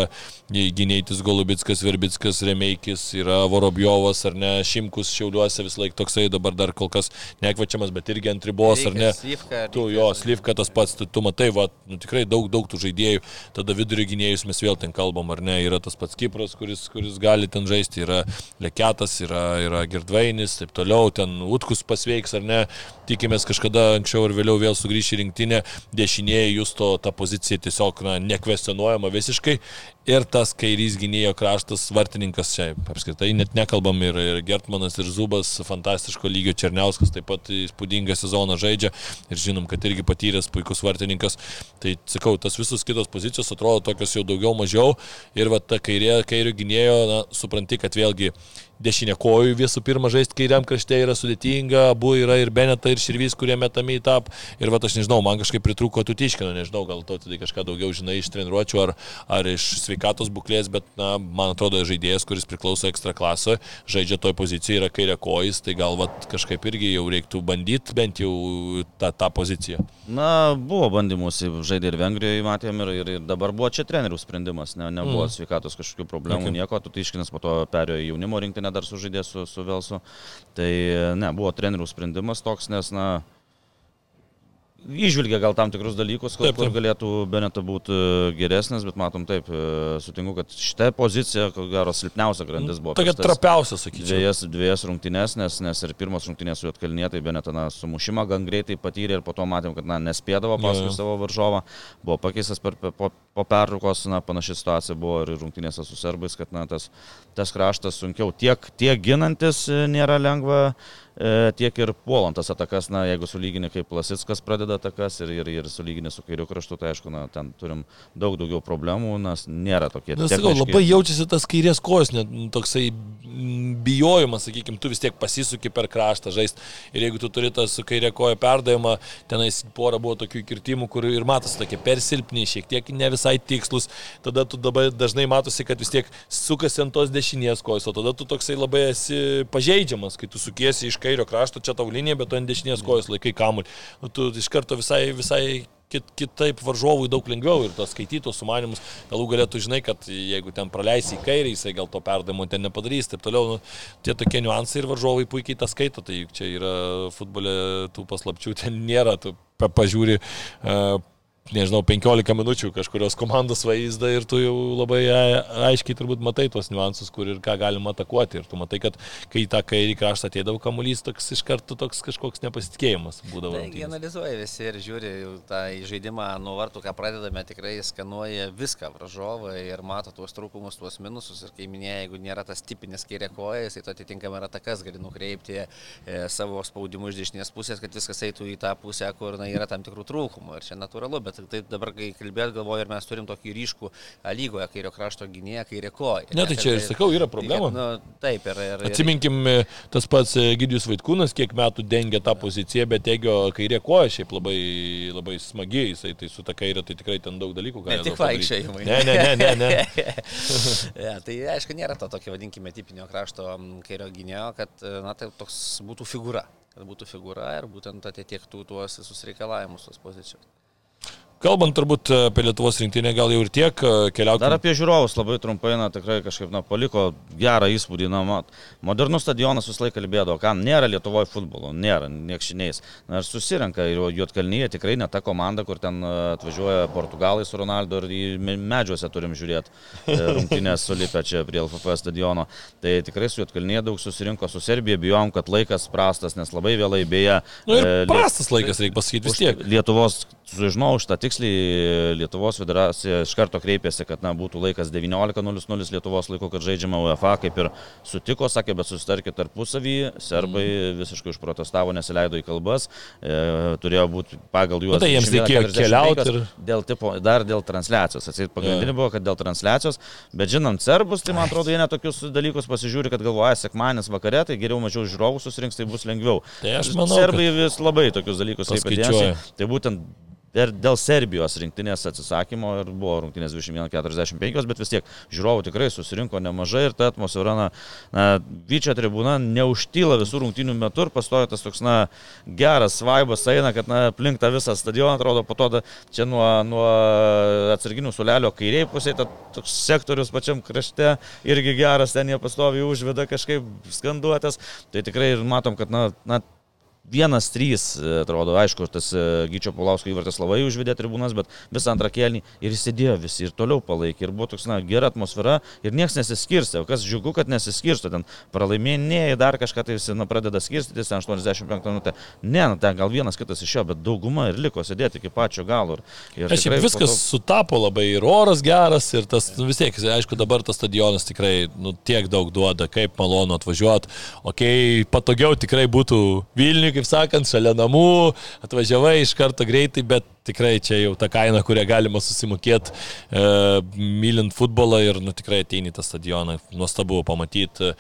gynėtis Golubitskas, Verbitskas, Remeikis, yra Vorobjovas ar ne, Šimkus Šiauliuose vis laik toksai, dabar dar kol kas nekvačiamas, bet irgi ant ribos ar ne. Slivka, tu jo, Slivka tas pats, tu, tu matai, va, nu, tikrai daug, daug tų žaidėjų, tada vidurio gynėjus mes vėl ten kalbam, ar ne, yra tas pats Kipras, kuris, kuris gali ten žaisti, yra Leketas, yra, yra Girdvainis, taip toliau, ten Utkus pasveiks, ar ne, tikimės kažkada anksčiau ir vėliau vėl sugrįžti į rinktinę, dešinėje jūs to ta pozicija tiesiog na, nekvestionuojama visiškai ir tas kairys gynėjo kraštas, vartininkas čia apskritai net nekalbam ir, ir Gertmanas, ir Zubas, fantastiško lygio Černiauskas taip pat įspūdingą sezoną žaidžia ir žinom, kad irgi patyręs puikus vartininkas. Tai sakau, tas visos kitos pozicijos atrodo tokios jau daugiau mažiau ir va ta kairė, kairio gynėjo, na, supranti, kad vėlgi dešinė kojų visų pirma žaisti kairiam krašte yra sudėtinga, abu yra ir Beneta, ir Širvys, kurie metami į tap. Ir va, aš nežinau, man kažkaip pritruko Tutiškino, nežinau, gal tu tai kažką daugiau žinai iš treniruočio ar, ar iš sveikatos būklės, bet na, man atrodo, žaidėjas, kuris priklauso ekstra klasoje, žaidžia toj pozicijoje, yra kairė kojas, tai gal va, kažkaip irgi jau reiktų bandyti bent jau tą, tą poziciją. Na, buvo bandymus, žaidė ir Vengrijoje, matėm, ir, ir, ir dabar buvo čia trenerių sprendimas, ne, nebuvo mm. sveikatos kažkokių problemų, okay. nieko, Tutiškinas po to perėjo į jaunimo rinktinę dar sužaidė su, su Velsu. Tai ne, buvo trenerių sprendimas toks, nes, na, Išvilgia gal tam tikrus dalykus, kur, taip, taip. kur galėtų Beneto būti e, geresnis, bet matom taip, e, sutinku, kad šitą poziciją, ko gero, silpniausia grandis buvo. Tokia trapiausia, sakyčiau. Dviejas, dviejas rungtynės, nes, nes ir pirmos rungtynės su Jotkalnie, tai Beneto na, sumušimą gan greitai patyrė ir po to matėm, kad na, nespėdavo paskui savo varžovą, buvo pakeistas per, po, po pertraukos, na, panaši situacija buvo ir rungtynėse su serbais, kad na, tas, tas kraštas sunkiau tiek, tiek ginantis e, nėra lengva tiek ir puolant tas atakas, na, jeigu sulygini kaip Lasitskas pradeda atakas ir, ir, ir sulygini su kairiu kraštu, tai aišku, na, ten turim daug daugiau problemų, nes nėra tokie. Na, sakau, labai jaučiasi tas kairės kojos, net toksai bijojimas, sakykime, tu vis tiek pasisuki per kraštą žaisti ir jeigu tu turi tą su kairė koja perdavimą, tenais pora buvo tokių kirtimų, kur ir matosi tokie persilpni, šiek tiek ne visai tikslus, tada tu dabar dažnai matosi, kad vis tiek sukasi ant tos dešinės kojos, o tada tu toksai labai esi pažeidžiamas, kai tu sukiesi iš kairio krašto, čia tau linija, bet tu ant dešinės kojos laikai kamuolį. Nu, tu iš karto visai, visai kit, kitaip varžovui daug lengviau ir tas skaitytos sumanimus, galų galėtų žinai, kad jeigu ten praleisi į kairę, jisai gal to perdavimo ten nepadarys, taip toliau, nu, tie tokie niuansai ir varžovai puikiai tą skaito, tai juk čia yra futbole tų paslapčių, ten nėra, tu pažiūri. Uh, nežinau, 15 minučių kažkurios komandos vaizdą ir tu jau labai aiškiai turbūt matai tuos niuansus, kur ir ką galima atakuoti. Ir tu matai, kad kai į tą kairį kraštą ateidavo kamuolys, toks iš karto toks kažkoks nepasitikėjimas būdavo. Taigi analizuoja visi ir žiūri tą žaidimą nuo vartų, ką pradedame, tikrai skanuoja viską varžovą ir mato tuos trūkumus, tuos minususus. Ir kaip minėjai, jeigu nėra tas tipinis kairė kojas, tai atitinkamai ir atakas gali nukreipti e, savo spaudimu iš dešinės pusės, kad viskas eitų į tą pusę, kur na, yra tam tikrų trūkumų. Ir čia natūralu, bet tai dabar, kai kalbėt, galvoju, ir mes turim tokį ryškų lygoje, kairio krašto gynėją, kairio koją. Ne, tai čia ir sakau, yra problema. Nu, taip, ir, ir, Atsiminkim, e, tas pats e, Gidijus Vaitkūnas, kiek metų dengia tą poziciją, bet teigio kairė koja šiaip labai, labai smagiai, jisai tai su ta kairė tai tikrai ten daug dalykų gali. Ne tik vaikščiojimai. Ne, ne, ne, ne. ne. [LAUGHS] ja, tai aišku, nėra to tokio, vadinkime, tipinio krašto kairio gynėjo, kad, e, na, tai toks būtų figūra kad būtų figūra ir būtent atitiktų tuos visus reikalavimus tos pozicijos. Kalbant turbūt apie Lietuvos rinktinę, gal jau ir tiek keliauti. Dar apie žiūrovus labai trumpai, na tikrai kažkaip, na, paliko gerą įspūdį, na, mat. Modernus stadionas visą laiką kalbėdavo, kam nėra Lietuvoje futbolo, nėra, niekšiniais. Na ir susirenka, ir Juotkalnyje tikrai ne ta komanda, kur ten atvažiuoja Portugalai su Ronaldo ir medžiuose turim žiūrėti e, [LAUGHS] rungtynės sulipę čia prie LFF stadiono. Tai tikrai su Juotkalnyje daug susirinko, su Serbija bijom, kad laikas prastas, nes labai vėlai beje. Nu, prastas laikas, reikia pasakyti vis tiek. Lietuvos sužinojau šitą tiksliai, Lietuvos federacija iš karto kreipėsi, kad na, būtų laikas 19.00 Lietuvos laiku, kad žaidžiama UEFA, kaip ir sutiko, sakė, bet susitarkė tarpusavį, serbai mm. visiškai užprotestavo, nesileido į kalbas, e, turėjo būti pagal juos. Tai jiems reikėjo keliauti ir... Dėl tipo, dar dėl transliacijos, atseit pagrindinė buvo, kad dėl transliacijos, bet žinant serbus, tai man atrodo, jie netokius dalykus pasižiūri, kad galvoja, sekmanis vakare, tai geriau mažiau žiūrovų susirinks, tai bus lengviau. Tai aš manau. Serbai kad... vis labai tokius dalykus reikia. Tai būtent ir dėl Serbijos rinktinės atsisakymo ir buvo rungtinės 21.45, bet vis tiek žiūrovų tikrai susirinko nemažai ir ta atmosfera, na, na Vyčia tribūna neužtyla visų rungtinių metų ir pastoja tas toks, na, geras vaibas eina, kad, na, aplink tą visą stadioną atrodo, po to da, čia nuo, nuo atsarginių sulelio kairiai pusėje, toks sektorius pačiam krašte irgi geras, ten jie pastovi užveda kažkaip skanduotės, tai tikrai matom, kad, na, na Vienas, trys, e, atrodo, aišku, tas e, Gyčio Paulausko įvartas labai užvedė tribūnas, bet visą antrą kelnį ir įsidėjo visi ir toliau palaikė. Ir buvo toks, na, gera atmosfera ir niekas nesiskirstė. O kas džiugu, kad nesiskirsto, ten pralaimėjai dar kažką tai visi, na, pradeda skirstytis, ten 85 minutę. Ne, na, ten gal vienas kitas iš jo, bet dauguma ir liko sėdėti iki pačio galo. Ir, ir Aš jau viskas to... sutapo labai ir oras geras ir tas, nu, vis tiek, aišku, dabar tas stadionas tikrai, nu, tiek daug duoda, kaip malonu atvažiuoti. Ok, patogiau tikrai būtų Vilniui kaip sakant, šalia namų, atvažiavai iš karto greitai, bet tikrai čia jau ta kaina, kurią galima susimokėti, e, mylint futbolą ir nu, tikrai ateini tą stadioną, nuostabu pamatyti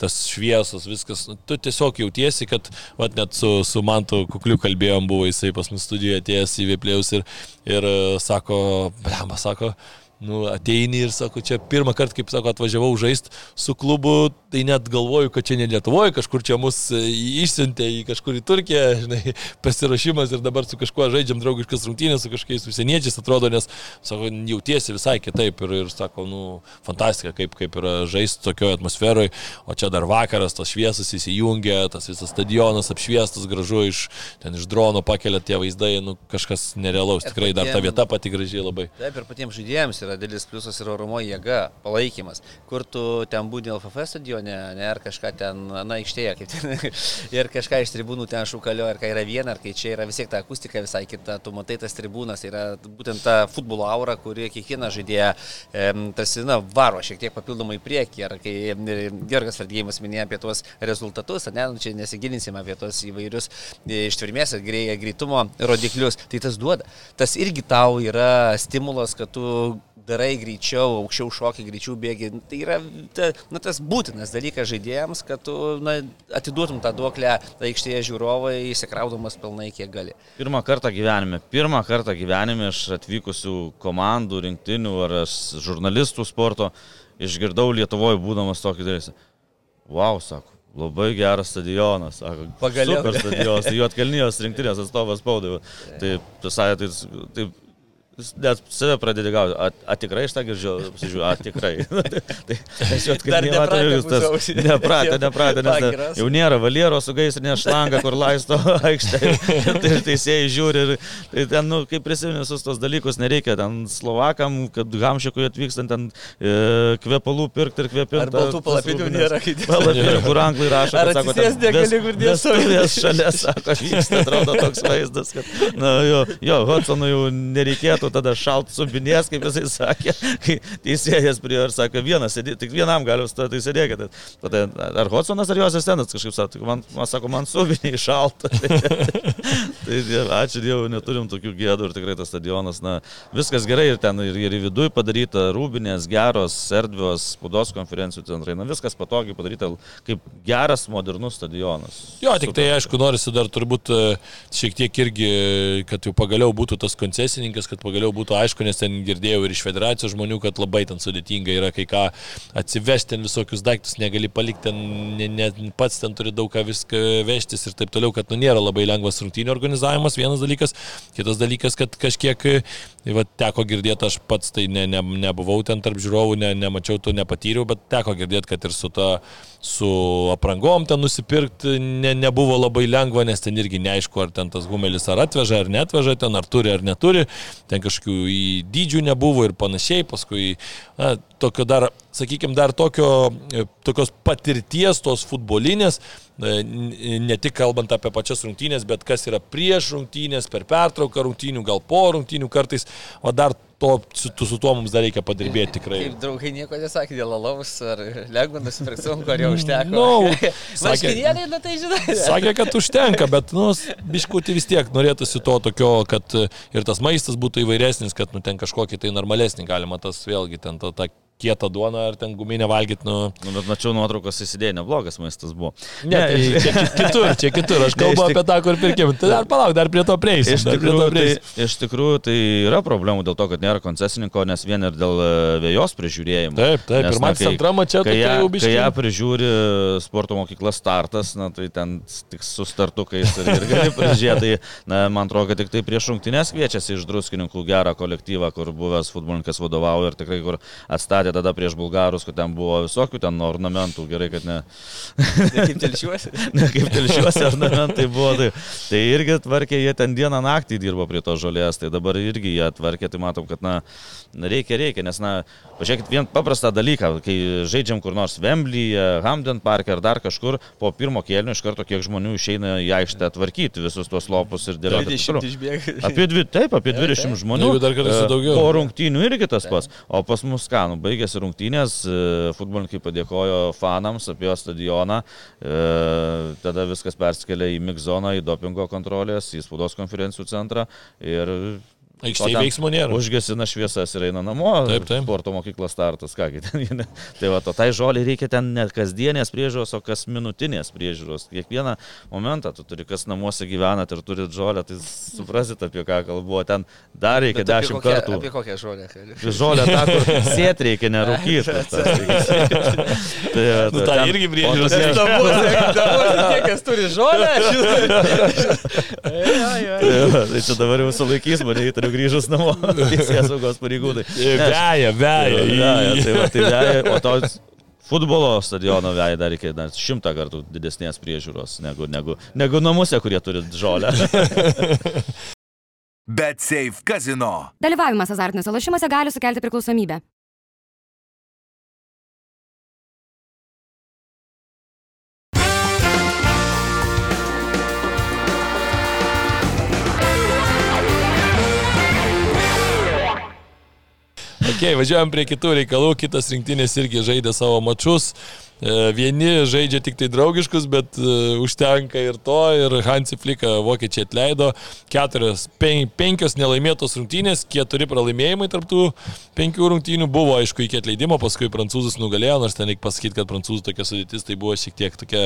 tas šviesos, viskas, nu, tu tiesiog jautiesi, kad, vat, net su, su Mantu Kukliu kalbėjom, buvo jisai pas mus studijoje atėjęs į Vėplėjus ir, ir e, sako, blemba, sako, nu, ateini ir sako, čia pirmą kartą, kaip sako, atvažiavau žaisti su klubu, tai net galvoju, kad čia ne Lietuvoje, kažkur čia mus e, išsiuntė į kažkur į Turkiją, [LAUGHS] žinai, pasirašymas ir dabar su kažkuo žaidžiam draugiškas rungtynės, su kažkokiais užsieniečiais atrodo, nes, sako, jautiesi visai kitaip ir, ir sako, nu, fantastika, kaip, kaip yra žaisti tokioje atmosferoje, o čia dar vakaras, tas šviesas įsijungia, tas visas stadionas apšviestas, gražu iš, ten iš drono pakelia tie vaizdai, nu, kažkas nerealaus, tikrai dar ta vieta pati gražiai labai. Taip, ir patiems žaidėjams yra yra didelis pliusas ir orumo jėga, palaikymas. Kur tu ten būdė LFF stadione, ne, ar kažką ten, na, aikštėje, kaip ten, [LAUGHS] ir kažką iš tribūnų ten šūkalio, ar kai yra viena, ar kai čia yra vis tiek ta akustika visai kita, tu matai tas tribūnas, yra būtent ta futbolo aura, kuri kiekvieną žaidėją e, tarsi, na, varo šiek tiek papildomai į priekį, ar kai Gergas Verdėjimas minėjo apie tuos rezultatus, ne, nu, čia nesigilinsime apie tuos įvairius e, ištvirmės ir greitumo rodiklius, tai tas duoda. Tas irgi tau yra stimulas, kad tu darai greičiau, aukščiau šokiai, greičiau bėgi. Tai yra ta, na, tas būtinas dalykas žaidėjams, kad tu na, atiduotum tą duoklę aikštėje žiūrovai, įsikraudamas pilnai kiek gali. Pirmą kartą gyvenime, pirmą kartą gyvenime iš atvykusių komandų, rinktinių ar žurnalistų sporto išgirdau Lietuvoje būdamas tokį dalyką. Wow, sako, Labai geras stadionas, sako. Pagaliau. Super stadionas, tai Juotkalnijos rinktinės atstovas spaudavo. Tai, tu sakė, tai, tai Jis net save pradedi gauti. A, a tikrai iš tą girdžiu, pasižiūrėjau, a tikrai. [LAUGHS] tai aš jau atkalbėjau, nepratę jūs tas nepratę, nepratę, nes jau nėra valiero su gaisrinė šlanga, kur laisto [LAUGHS] aikštė. tai teisėjai žiūri ir tai ten, nu, kaip prisimenu visus tos dalykus, nereikia ten Slovakam, kad Gamšikui atvykstant ten e, kvepalų pirkti ir kvepinti. Ar baltų palapinių nėra, kai Palapinių, kur anglai rašo, Ar sako, atsisėst negali, kur dės Vestuvės šalia, sako, vyksta, atrodo toks vaizdas, kad, na, jo, jo Hudsonui jau nereikėtų tada šalt subinės, kaip jisai sakė, kai teisėjas prie ir sakė, vienas, sėdė, tik vienam galiu stoti, tai sėdėkite. Tada, ar Hudsonas ar jos asistentas kažkaip sako, man, man sako, man subiniai šalta. [LAUGHS] tai ačiū Dievui, neturim tokių gėdų ir tikrai tas stadionas, na, viskas gerai ir ten ir, ir viduje padaryta, rūbinės, geros, erdvios, spaudos konferencijų centrai, na, viskas patogiai padaryta kaip geras, modernus stadionas. Jo, tik tai aišku, norisi dar turbūt e, šiek tiek irgi, kad jau pagaliau būtų tas koncesininkas, kad pagaliau būtų aišku, nes ten girdėjau ir iš federacijos žmonių, kad labai ten sudėtinga yra kai ką atsivežti ten visokius daiktus, negali palikti ten, ne, ne, pats ten turi daug ką viską vežtis ir taip toliau, kad nu nėra labai lengvas rungtynių organizavimas, vienas dalykas, kitas dalykas, kad kažkiek, tai va, teko girdėti, aš pats tai ne, ne, nebuvau ten tarp žiūrovų, ne, nemačiau to, nepatyriau, bet teko girdėti, kad ir su ta su aprangom ten nusipirkti ne, nebuvo labai lengva, nes ten irgi neaišku, ar ten tas gumelis ar atveža, ar netveža, ten ar turi, ar neturi, ten kažkokių dydžių nebuvo ir panašiai, paskui, na, tokio dar, sakykime, dar tokio, tokios patirties tos futbolinės, ne tik kalbant apie pačias rungtynės, bet kas yra prieš rungtynės, per pertrauką rungtynių, gal po rungtynių kartais, o dar to, su, su tuo mums dar reikia padirbėti tikrai. Kaip draugai nieko nesakė dėl alaus ar lengva nusipirkti sunku, ar jau užteko. Nu, [LAUGHS] sakė- na tai žinai. Sakė, kad užtenka, bet, nu, biškutį vis tiek norėtųsi to tokio, kad e, ir tas maistas būtų įvairesnis, kad, nu, ten kažkokį tai normalesnį galima tas vėlgi, ten tą, tą kietą duoną ar ten guminę valgyti, nu. Nu, bet mačiau nuotraukas įsidėjai, neblogas maistas buvo. Ne, tai čia ki- [LAUGHS] kitur, čia kitur, aš Ne, kalbu iš tik- apie tą, kur pirkim. Tai dar palauk, dar prie to prieisiu. Iš tikrųjų, tai, prieisiu. iš tikrųjų, tai yra problemų dėl to, kad nėra koncesininko, nes vien ir dėl e, vėjos prižiūrėjimo. Taip, taip, Nes, ir man kai- Kai tokia ją, jau kai biškai. ją prižiūri sporto mokykla startas, na, tai ten tik su startukais ir, ir gali prižiūrėti. Tai, na, man atrodo, kad tik tai prieš rungtynės kviečiasi iš druskininkų gerą kolektyvą, kur buvęs futbolininkas vadovauja ir tikrai kur atstatė tada prieš bulgarus, kur ten buvo visokių ten ornamentų, gerai, kad ne, Kaip telšiuosi. [LAUGHS] ne kaip telšiuose ornamentai buvo. Tai, tai irgi tvarkė, jie ten dieną naktį dirbo prie to žolės, tai dabar irgi jie tvarkė, tai matom, kad na, reikia, reikia, nes, na, pažiūrėkit, vien paprastą dalyką, kai žaidžiam kur nors Wembley'e, Hamden Park ar dar kažkur, po pirmo kėlinio iš karto kiek žmonių išeina į aikštę tvarkyti visus tuos lopus ir dėlioti. taip 20 toliau. išbėga. Apie dvi, taip, apie 20 žmonių. Jeigu dar kartais E, daugiau. Po rungtynių irgi tas pats. O pas mus ką, nu, baigėsi rungtynės, e, futbolininkai padėkojo fanams apie stadioną, e, tada viskas persikėlė į migzoną, į dopingo kontrolės, į spaudos konferencijų centrą ir Aikštėje ten veiksmų nėra. Užgesina šviesas ir eina namo. Taip, taip. Sporto mokyklos startas, kągi ten. [LAUGHS] Tai va, to tai žoliai reikia ten ne kasdienės priežiūros, o kas minutinės priežiūros. Kiekvieną momentą tu turi, kas namuose gyvenat ir turit žolę, tai suprasit apie ką kalbu. Ten dar reikia Bet dešimt kokią- kartų. Apie kokią žolę? kalbi? Žolė tą, kur sėt reikia, nerūkyti. [LAUGHS] [LAUGHS] tai, va, Nu, tą irgi priežiūros tie, kas turi žolę, žinai. Tai čia dabar jau sulaikys mane, įtariu grįžus namo. [LAUGHS] Teisės saugos pareigūnai. Veja, veja. Veja, tai va, tai veja, o to futbolo stadiono veja dar reikia dar šimtą kartų didesnės priežiūros negu, negu, negu namuose, kurie turi žolę. [LAUGHS] Bet Safe Casino. Dalyvavimas azartiniuose lošimuose gali sukelti priklausomybę. Ok, važiuojam prie kitų reikalų, kitas rinktinės irgi žaidė savo mačius. E, Vieni žaidžia tik tai draugiškus, bet uh, užtenka ir to. Ir Hansi Fliką vokiečiai atleido. Keturios, pen, penkios nelaimėtos rungtynės, keturi pralaimėjimai tarptų penkių rungtynių buvo, aišku, iki atleidimo, paskui prancūzus nugalėjo, nors ten reikia pasakyti, kad prancūzų tokia sudėtis tai buvo šiek tiek tokia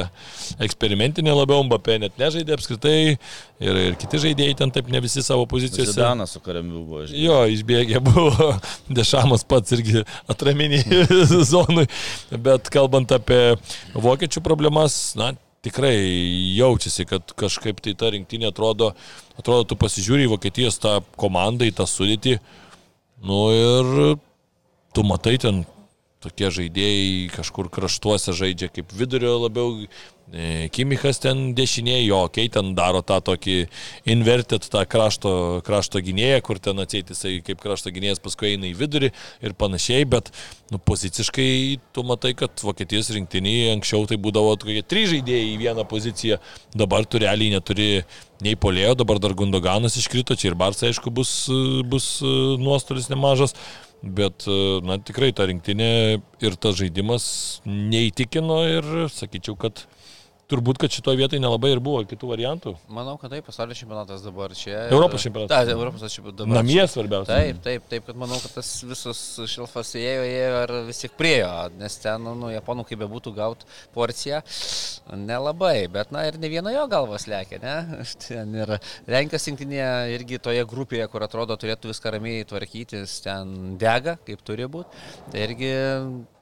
eksperimentinė labiau, Mbappé net nežaidė apskritai ir, ir kiti žaidėjai ten taip ne visi savo pozicijose. Zidanas su karamiu buvo. žinai. Jo, išbėgė buvo [LAUGHS] Dešamas pats irgi atraminiai [LAUGHS] zonui, bet kalbant apie apie vokiečių problemas, na, tikrai jaučiasi, kad kažkaip tai ta rinktinė atrodo, atrodo, tu pasižiūri į Vokietijos tą komandą, į tą sudėtį, nu ir tu matai ten tokie žaidėjai kažkur kraštuose žaidžia kaip vidurio labiau, e, Kimichas ten dešinėje, jo, okay, ten daro tą tokį inverted, tą krašto, krašto gynėją, kur ten atsėti jisai kaip krašto gynėjas paskui eina į vidurį ir panašiai, bet nu, poziciškai tu matai, kad Vokietijos rinktinėje anksčiau tai būdavo tokie trys žaidėjai į vieną poziciją, dabar tu realiai neturi nei polėjo, dabar dar Gundoganas iškrito, čia ir Barsai aišku bus, bus e, nuostolis nemažas. Bet, na, tikrai ta rinktinė ir tas žaidimas neįtikino ir sakyčiau, kad turbūt, kad šitoje vietoje nelabai ir buvo kitų variantų. Manau, kad taip, pasaulio čempionatas dabar čia. Europos čempionatas. Taip, Europos čempionatas dabar. Namie svarbiausia. Taip, taip, taip, kad manau, kad tas visas šilfas ėjo, ėjo ir vis tiek priejo, nes ten, nu, nu japonų kaip bebūtų gauti porciją, nelabai, bet, na, ir ne vieno jo galvas lėkė, ne? [LAUGHS] Ten ir Lenkijos rinktinė irgi toje grupėje, kur atrodo turėtų viską ramiai tvarkytis, ten dega, kaip turi būti. Tai irgi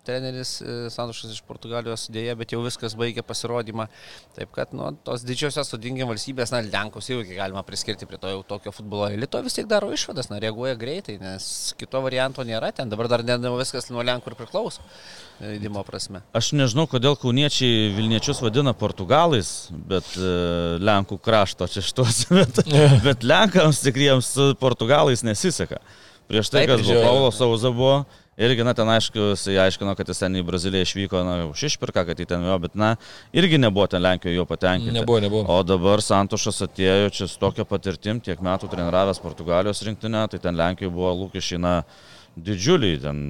treneris e, Santušas iš Portugalijos dėja, bet jau viskas baigė pasirodymą. Taip kad, nu, tos didžiosios sudingiam valstybės, na, Lenkus jau iki galima priskirti prie to jau tokio futbolo elito, vis tiek daro išvadas, na, reaguoja greitai, nes kito varianto nėra ten, dabar dar ne viskas nuo Lenkų ir priklauso. Prasme. Aš nežinau, kodėl kauniečiai Vilniečius vadina portugalais, bet e, Lenkų krašto čia šitos, [LAUGHS] bet, bet Lenkams tikriems su portugalais nesiseka. Prieš tai, Taip, kas buvo, Paulo Sauza buvo, Irgi, na, ten aišku, jisai aiškino, kad jis ten į Braziliją išvyko, na, už išpirką, kad jį ten jo, bet, na, irgi nebuvo ten Lenkijoje jo patenkinti. Nebuvo, nebuvo. O dabar Santošas atėjo čia su tokia patirtim, tiek metų treniravęs Portugalijos rinktinę, tai ten Lenkijoje buvo lūkesčiai, na, didžiuliai, ten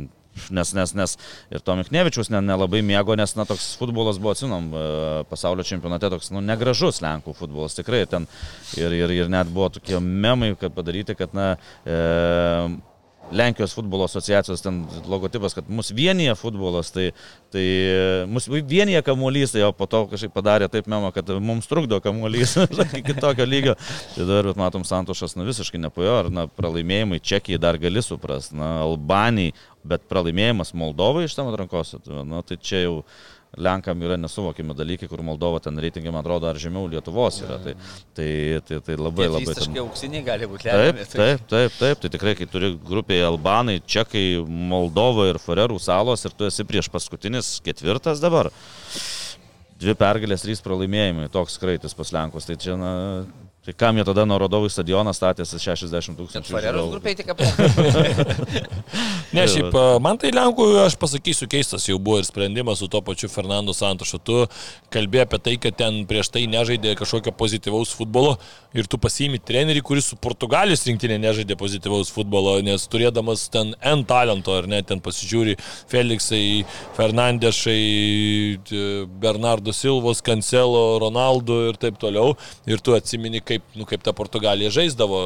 Nes, nes, nes ir to Miknevičius nelabai ne mėgo, nes, na, toks futbolas buvo, atsinom, e, pasaulio čempionate toks, nu, negražus Lenkų futbolas, tikrai ten. Ir, ir, ir net buvo tokie memai, kad padaryti, kad, na, e, Lenkijos futbolo asociacijos ten logotipas, kad mus vienyje futbolas, tai, tai mus vienyje kamuolys, tai jo po to kažkaip padarė taip memo, kad mums trukdo kamuolys [LAUGHS] iki tokio lygio. Tai dabar, bet matom, Santošas nu, visiškai nepajo, ar na, pralaimėjimai Čekijai dar gali suprasti, na, Albanijai, bet pralaimėjimas Moldovai iš tam atrankos, nu, tai čia jau Lenkam yra nesuvokiami dalykai, kur Moldova ten reitingai, man atrodo, ar žemiau Lietuvos yra. Tai, tai, tai, tai labai Tie labai... Ten... auksiniai gali būti lemiami. Taip, taip, taip, taip, tai tikrai, kai turi grupėje Albanai, Čekai, Moldova ir Farerų salos ir tu esi prieš paskutinis ketvirtas dabar. Dvi pergalės, trys pralaimėjimai, toks kraitis pas Lenkus. Tai čia, na, Tai kam jie tada nuo Rodovų stadioną statėsi 60 tūkstančių? Švareros grupiai tik apie. [LAUGHS] ne, šiaip man tai Lenkų, aš pasakysiu, keistas jau buvo ir sprendimas su to pačiu Fernando Santošu. Tu kalbėjai apie tai, kad ten prieš tai nežaidė kažkokio pozityvaus futbolo ir tu pasiimi trenerį, kuris su Portugalijos rinktinė nežaidė pozityvaus futbolo, nes turėdamas ten N talento, ar ne, ten pasižiūri Felixai, Fernandešai, Bernardo Silvos, Cancelo, Ronaldo ir taip toliau. Ir tu atsimini, kaip, nu, kaip ta Portugalija žaisdavo,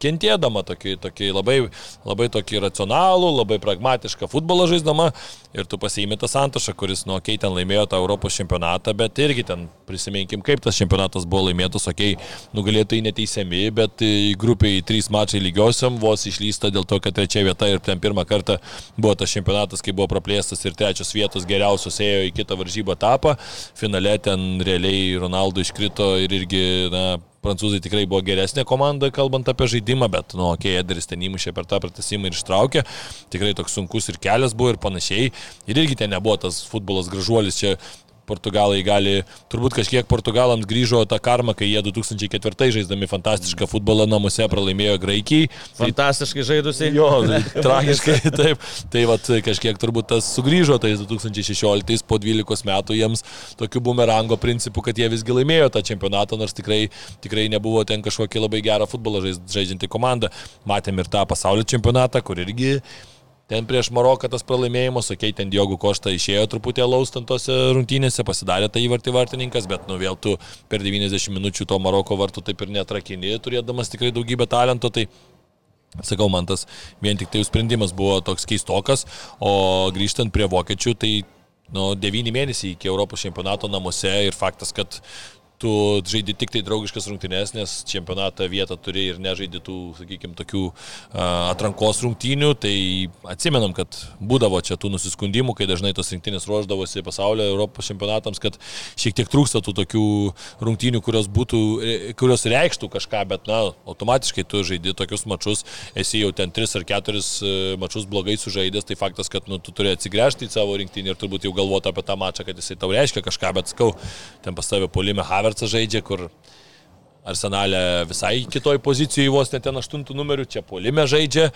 kentėdama tokį, tokį labai, labai tokį racionalų, labai pragmatišką futbolą žaisdama ir tu pasiimi tą Santošą, kuris, nu, okei, okay, ten laimėjo tą Europos čempionatą, bet irgi ten prisiminkim, kaip tas čempionatas buvo laimėtas, okei, okay, nugalėtojai neteisiami, bet grupiai trys mačai lygiosiam vos išlysta dėl to, kad trečia vieta ir ten pirmą kartą buvo tas čempionatas, kai buvo praplėstas ir trečios vietos geriausios ėjo į kitą varžybą etapą. Finale ten realiai Ronaldo iškrito ir irgi, na, prancūzai tikrai buvo geresnė komanda, kalbant apie žaidimą, bet, nu, okei, okay, Ederis ten įmušė per tą pratesimą ir ištraukė. Tikrai toks sunkus ir kelias buvo ir panašiai. Ir irgi ten nebuvo tas futbolas gražuolis, čia portugalai gali, turbūt kažkiek portugalams grįžo tą karmą, kai jie 2004 žaisdami fantastišką futbolą namuose pralaimėjo Graikijai. Tai- Fantastiškai žaidusiai. Jo, [LAUGHS] tragiškai, taip. Tai vat, kažkiek turbūt tas sugrįžo tais 2016 po 12 metų jiems tokiu bumerango principu, kad jie visgi laimėjo tą čempionatą, nors tikrai, tikrai nebuvo ten kažkokia labai gerą futbolą žaidžianti komanda. Matėm ir tą pasaulio čempionatą, kur irgi Ten prieš Maroką tas pralaimėjimas, okei, okay, ten Diogų Košta išėjo truputį laustant tose rungtynėse, pasidarė tą įvartį vartininkas, bet nu vėl tu per 90 minučių to Maroko vartų taip ir netrakini, turėdamas tikrai daugybę talento, tai Sakau, man tas vien tik tai jų sprendimas buvo toks keistokas, o grįžtant prie vokiečių, tai nu, 9 mėnesiai iki Europos čempionato namuose ir faktas, kad tu žaidi tik tai draugiškas rungtynės, nes čempionatą vietą turi ir nežaidi tų, sakykime, tokių atrankos rungtynių, tai atsimenam, kad būdavo čia tų nusiskundimų, kai dažnai tos rinktinės ruoždavosi pasaulio Europos čempionatams, kad šiek tiek trūksta tų tokių rungtynių, kurios, būtų, e, kurios reikštų kažką, bet, na, automatiškai tu žaidi tokius mačius, esi jau ten 3 ar 4 e, mačius blogai sužaidęs, tai faktas, kad nu, tu turi atsigręžti į savo rinktinį ir turbūt jau galvoti apie tą mačą, kad jisai tau reiškia kažką, bet skau, ten pas tave polime Haver Havertzas žaidžia, kur Arsenalė visai kitoj pozicijoje, vos net ten aštuntų numerių, čia polime žaidžia.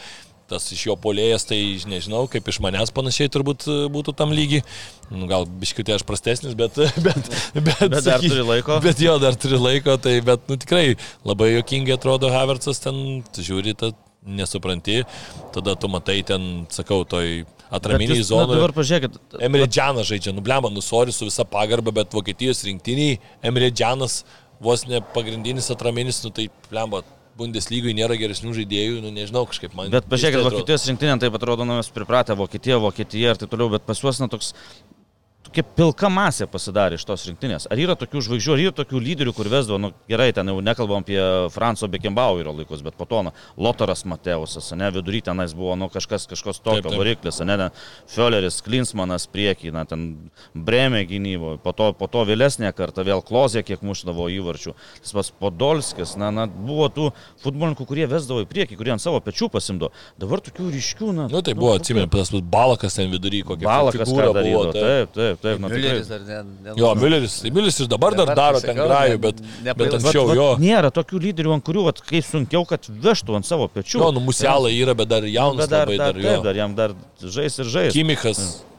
Tas iš jo polėjas, tai nežinau, kaip iš manęs panašiai turbūt būtų tam lygi. Nu, gal biškiutė aš prastesnis, [LAUGHS] bet... Bet, bet, bet dar saky, turi laiko. Bet jo, dar turi laiko, tai bet, nu tikrai labai jokingai atrodo Havertzas ten, žiūri, tą nesupranti, tada tu matai ten, sakau, toj atraminiai zonai. Dabar pažiūrėkit. Emre Džanas žaidžia, nublemba, nusori su visa pagarba, bet Vokietijos rinktiniai Emre Džanas vos ne pagrindinis atraminis, nu tai blemba. Bundeslygoje nėra geresnių žaidėjų, nu nežinau kažkaip man. Bet pažiūrėkit, Vokietijos rinktinė taip atrodo, nu mes pripratę Vokietija, Vokietija ir taip toliau, bet pas juos na toks tokia pilka masė pasidarė iš tos rinktinės. Ar yra tokių žvaigždžių, ar yra tokių lyderių, kur vesdavo, nu, gerai, ten jau nekalbam apie Franco Bekembauerio laikus, bet po to, nu, Lotaras Mateusas, ne, vidury tenais buvo, nu, kažkas, kažkas tokio, variklis, ne, ne, Fioleris, Klinsmanas priekį, na, ten Bremė gynybo, po to, po to vėlesnė karta vėl Klozė, kiek mušdavo įvarčių. Tas pats Podolskis, na, na, buvo tų futbolininkų, kurie vesdavo į priekį, kurie ant savo pečių pasimdo. Dabar tokių ryškių, na. Na, nu, tai buvo, atsimenu, tas Balakas ten vidury, kokia Balakas buvo. Taip, taip, taip. Nu, Mülleris dar ne. ne jo, Mülleris, Mülleris ir dabar dar daro ten grajų, bet, ne, bet anksčiau jo. Nėra tokių lyderių, ant kurių, vat, kai sunkiau, kad vežtų ant savo pečių. Jo, nu musialai yra, bet dar jaunas. Bet dar, labai, dar, dar, taip, dar jam dar žais ir žais. Kimikas. Mm.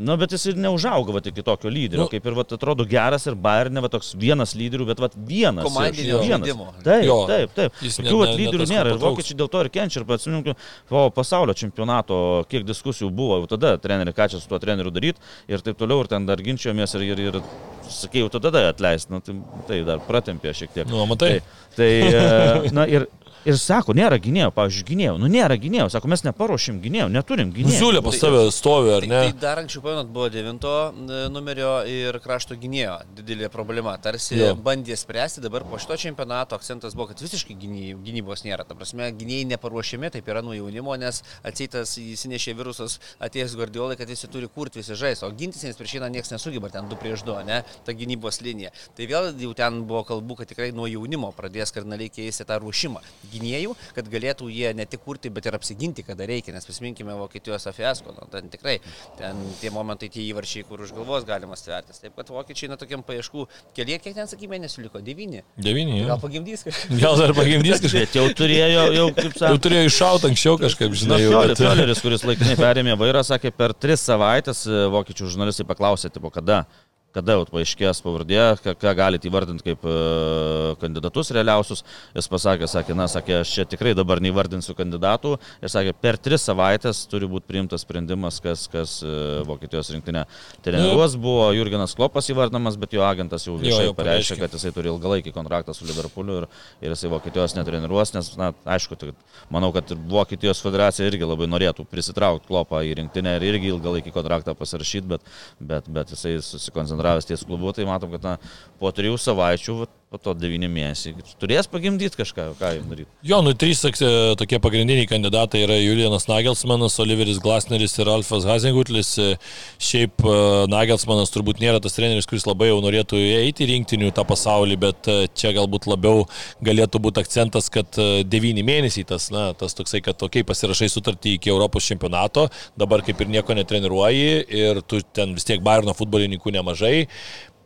Nu, bet jis ir neužauga va, iki tokio lyderio, nu, kaip ir va, atrodo geras ir Bayernė, va, toks vienas lyderių, bet va, vienas. Komandinio žaidimo. Taip, jo, taip, taip. Tokių ne, lyderių ne nėra ir vokiečiai dėl to ir kenčia. Ir atsiminku, po pasaulio čempionato, kiek diskusijų buvo, jau tada treneri, ką čia su tuo treneriu daryti ir taip toliau, ir ten dar ginčiomės ir, ir, ir sakėjau, tada atleisti, nu, tai, tai dar pratempė šiek tiek. Nu, matai. Tai, tai e, na ir Ir sako, nėra gynėjo, pavyzdžiui, gynėjo. Nu, nėra gynėjo. Sako, mes neparuošim gynėjo, neturim gynėjo. Nusiūlė pas tave stovi, ar ne? Tai, tai dar anksčiau, pamanot, buvo devinto e, numerio ir krašto gynėjo didelė problema. Tarsi jo. bandė spręsti, dabar po šito čempionato akcentas buvo, kad visiškai gynybos nėra. Ta prasme, gynėjai neparuošiami, taip yra nuo jaunimo, nes atseitas įsinešė virusas atėjęs Guardiolai, kad visi turi kurti, visi žais, o gintis nes prieš vieną niekas nesugeba, ten 2 prieš 2, ne, ta gynybos linija. Tai vėl jau ten buvo kalbų, kad tikrai nuo jaunimo pradės kardinaliai keisti tą ruošimą gynėjų, kad galėtų jie ne tik kurti, bet ir apsiginti, kada reikia. Nes prisiminkime Vokietijos afiasko, nu, ten tikrai ten tie momentai, tie įvarčiai, kur už galvos galima stvertis. Taip pat vokiečiai, na, tokiam paieškų keliai, kiek ten, sakykime, mėnesių liko? Devyni. Devyni. Gal pagimdys kažkaip. Gal dar pagimdys kažkaip. Bet jau turėjo, jau, kaip sakė. Jau turėjo iššauti anksčiau kažkaip, žinai. Fioleris, kuris laikinai perėmė vairą, sakė, per tris savaitės e, vokiečių žurnalistai paklausė, tipo, kada kada jau paaiškės pavardė, ką, ką galite įvardinti kaip e, kandidatus realiausius. Jis pasakė, sakė, na, sakė, aš čia tikrai dabar neįvardinsiu kandidatų. Ir sakė, per tris savaitės turi būti priimtas sprendimas, kas, kas e, Vokietijos rinktinė treniruos. Buvo Jurgenas Klopas įvardinamas, bet jo agentas jau viešai jo, jau pareiškė, kad jisai turi ilgalaikį kontraktą su Liverpooliu ir, ir jisai Vokietijos netreniruos, nes, na, aišku, tai, manau, kad Vokietijos federacija irgi labai norėtų prisitraukti Klopą į rinktinę ir irgi ilgalaikį kontraktą pasirašyti, bet, bet, bet jisai susikoncentruoja bendravęs ties klubu, tai matom, kad na, po trijų savaičių vat, po to devyni mėnesiai. Turės pagimdyti kažką, ką jam daryti. Jo, nu trys tokie pagrindiniai kandidatai yra Julianas Nagelsmanas, Oliveris Glasneris ir Alfas Hazengutlis. Šiaip e, Nagelsmanas turbūt nėra tas treneris, kuris labai jau norėtų eiti rinktinių tą pasaulį, bet e, čia galbūt labiau galėtų būti akcentas, kad e, devyni mėnesiai tas, na, tas toksai, kad tokiai pasirašai sutartį iki Europos čempionato, dabar kaip ir nieko netreniruoji ir tu ten vis tiek Bayerno futbolininkų nemažai,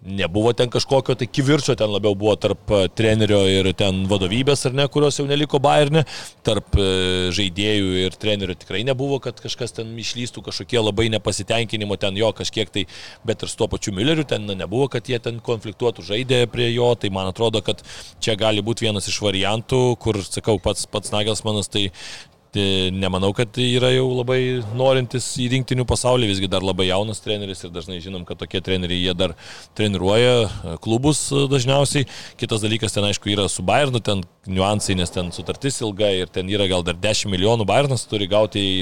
nebuvo ten kažkokio tai kivirčio, ten labiau buvo tarp e, trenerio ir ten vadovybės, ar ne, kurios jau neliko Bayernė, tarp e, žaidėjų ir trenerio tikrai nebuvo, kad kažkas ten išlystų kažkokie labai nepasitenkinimo ten jo kažkiek tai, bet ir su tuo pačiu Mülleriu ten na, nebuvo, kad jie ten konfliktuotų žaidė prie jo, tai man atrodo, kad čia gali būti vienas iš variantų, kur, sakau, pats, pats Nagelsmanas tai Tai nemanau, kad tai yra jau labai norintis į rinktinių pasaulį, visgi dar labai jaunas treneris ir dažnai žinom, kad tokie treneriai jie dar treniruoja klubus dažniausiai. Kitas dalykas ten aišku yra su Bayernu, ten niuansai, nes ten sutartis ilga ir ten yra gal dar 10 milijonų Bayernas turi gauti į,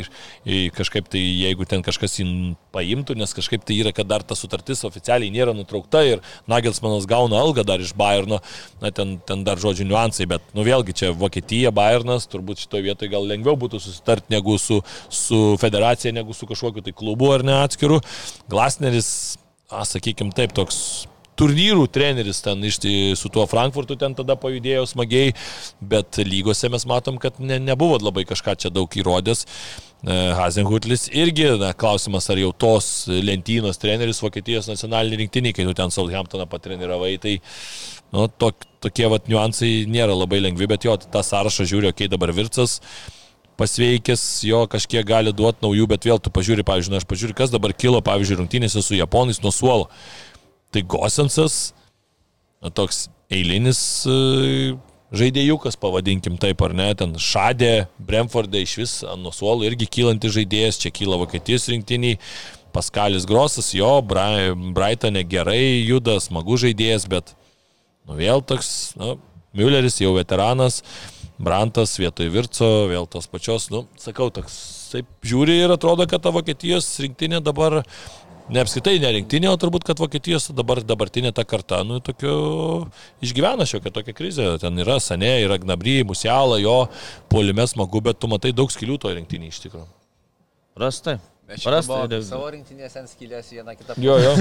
į kažkaip tai, jeigu ten kažkas jį paimtų, nes kažkaip tai yra, kad dar ta sutartis oficialiai nėra nutraukta ir Nagelsmanas gauna algą dar iš Bayerno, na ten, ten dar žodžių niuansai, bet nu vėlgi čia Vokietija, Bayernas, turbūt šitoje vietoje gal lengviau būtų susitarti negu su, su federacija, negu su kažkokiu tai klubu ar ne atskiru. Glasneris, sakykime taip, toks turnyrų treneris ten iš su tuo Frankfurtu ten tada pajudėjo smagiai, bet lygose mes matom, kad ne, nebuvo labai kažką čia daug įrodęs. E, Hazenhutlis irgi, na, klausimas, ar jau tos lentynos treneris Vokietijos nacionalinį rinktinį, kai tu ten Southamptoną patreniravai, tai nu, tok, tokie vat niuansai nėra labai lengvi, bet jo, tą sąrašą žiūriu, kai okay, dabar Vircas pasveikęs, jo kažkiek gali duoti naujų, bet vėl tu pažiūri, pavyzdžiui, aš pažiūriu, kas dabar kilo, pavyzdžiui, rungtynėse su Japonais nuo suolo. Tai Gosensas, na, toks eilinis e, žaidėjukas, pavadinkim taip ar ne, ten Šadė, Bremfordė iš vis nuo suolo irgi kylantis žaidėjas, čia kyla Vokietijos rinktiniai. Paskalis Grosas, jo, Brightonė gerai juda, smagu žaidėjas, bet nu vėl toks, nu, Mülleris jau veteranas, Brantas vietoj Virco, vėl tos pačios, nu, sakau, toks, taip žiūri ir atrodo, kad ta Vokietijos rinktinė dabar, ne apskritai ne rinktinė, o turbūt, kad Vokietijos dabar, dabartinė ta karta, nu, tokio, išgyvena šiokią tokią krizę, ten yra Sanė, yra Gnabry, Musiala, jo, polime smagu, bet tu matai daug skilių to rinktinį iš tikrųjų. Rastai. Prastai. Savo rinktinės ant skylės vieną kitą. Jo, jo.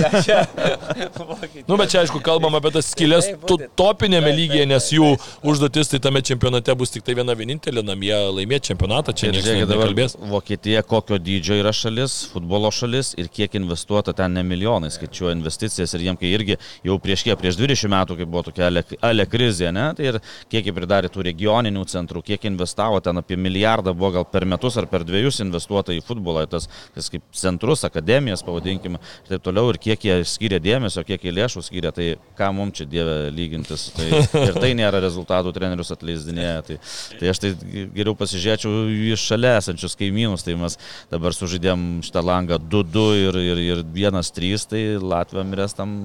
[LAUGHS] nu, bet čia aišku, kalbam apie tas skylės tu, topinėme lygyje, nes jų užduotis tai tame čempionate bus tik tai viena vienintelė, namie laimėti čempionatą, čia niekas nekalbės. Vokietija kokio dydžio yra šalis, futbolo šalis ir kiek investuota ten ne milijonai, skaičiuoja investicijas ir jiem, kai irgi jau prieš kiek, prieš 20 metų, kai buvo tokia ale, ale krizė, ne, tai ir kiek jie pridarė tų regioninių centrų, kiek investavo ten apie milijardą buvo gal per metus ar per dviejus investuota į futbolą, tas tokias kaip centrus, akademijas, pavadinkime, ir taip toliau, ir kiek jie skiria dėmesio, kiek jie lėšų skiria, tai ką mums čia dievė lygintis. Tai, ir tai nėra rezultatų trenerius atleisdinėje. Tai, tai aš tai geriau pasižiūrėčiau į šalia esančius kaimynus, tai mes dabar sužaidėm šitą langą 2-2 ir, ir, ir 1-3, tai Latvijam ir estam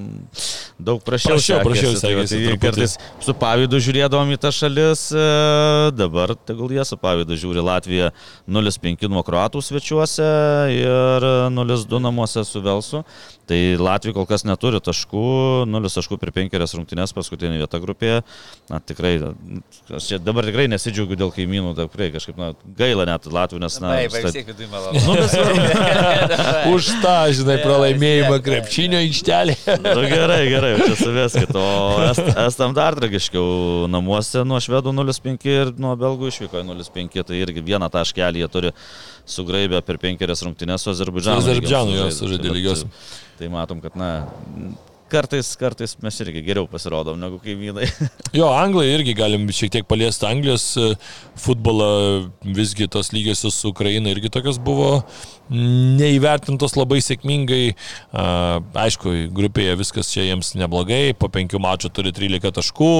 daug prašiau. Prašiau, prašiau, sekėsi. Tai kartais su pavydu žiūrėdavom į tą šalis, e, dabar tegul jie su pavydu žiūri Latviją 0-5 nuo Kroatų svečiuose ir 0-2 namuose su Velsu. Tai Latvija kol kas neturi taškų, 0 taškų per 5 rungtynės paskutinė vieta grupėje. Na tikrai, aš čia dabar tikrai nesidžiaugiu dėl kaimynų, tikrai kažkaip na, gaila net Latvijų, nes... Na, Taip, vis tiek viduje malonu. Nu, [LAUGHS] Už tą, žinai, pralaimėjimą krepšinio aikštelė. nu, gerai, gerai, čia suveskit. O est, estam dar tragiškiau. Namuose nuo švedų 0-5 ir nuo belgų išvyko 0-5. Tai irgi vieną taškelį jie turi sugraibę per penkerias rungtynės su Azerbaidžanu. Azerbaidžanu jos sužaidė lygios. Tai, tai matom, kad na, kartais, kartais mes irgi geriau pasirodom negu kaimynai. [LAUGHS] jo, Anglai irgi galim šiek tiek paliesti Anglijos e, futbolą, visgi tos lygiosios su Ukraina irgi tokios buvo neįvertintos labai sėkmingai. Aišku, grupėje viskas čia jiems neblogai, po penkių mačų turi 13 taškų,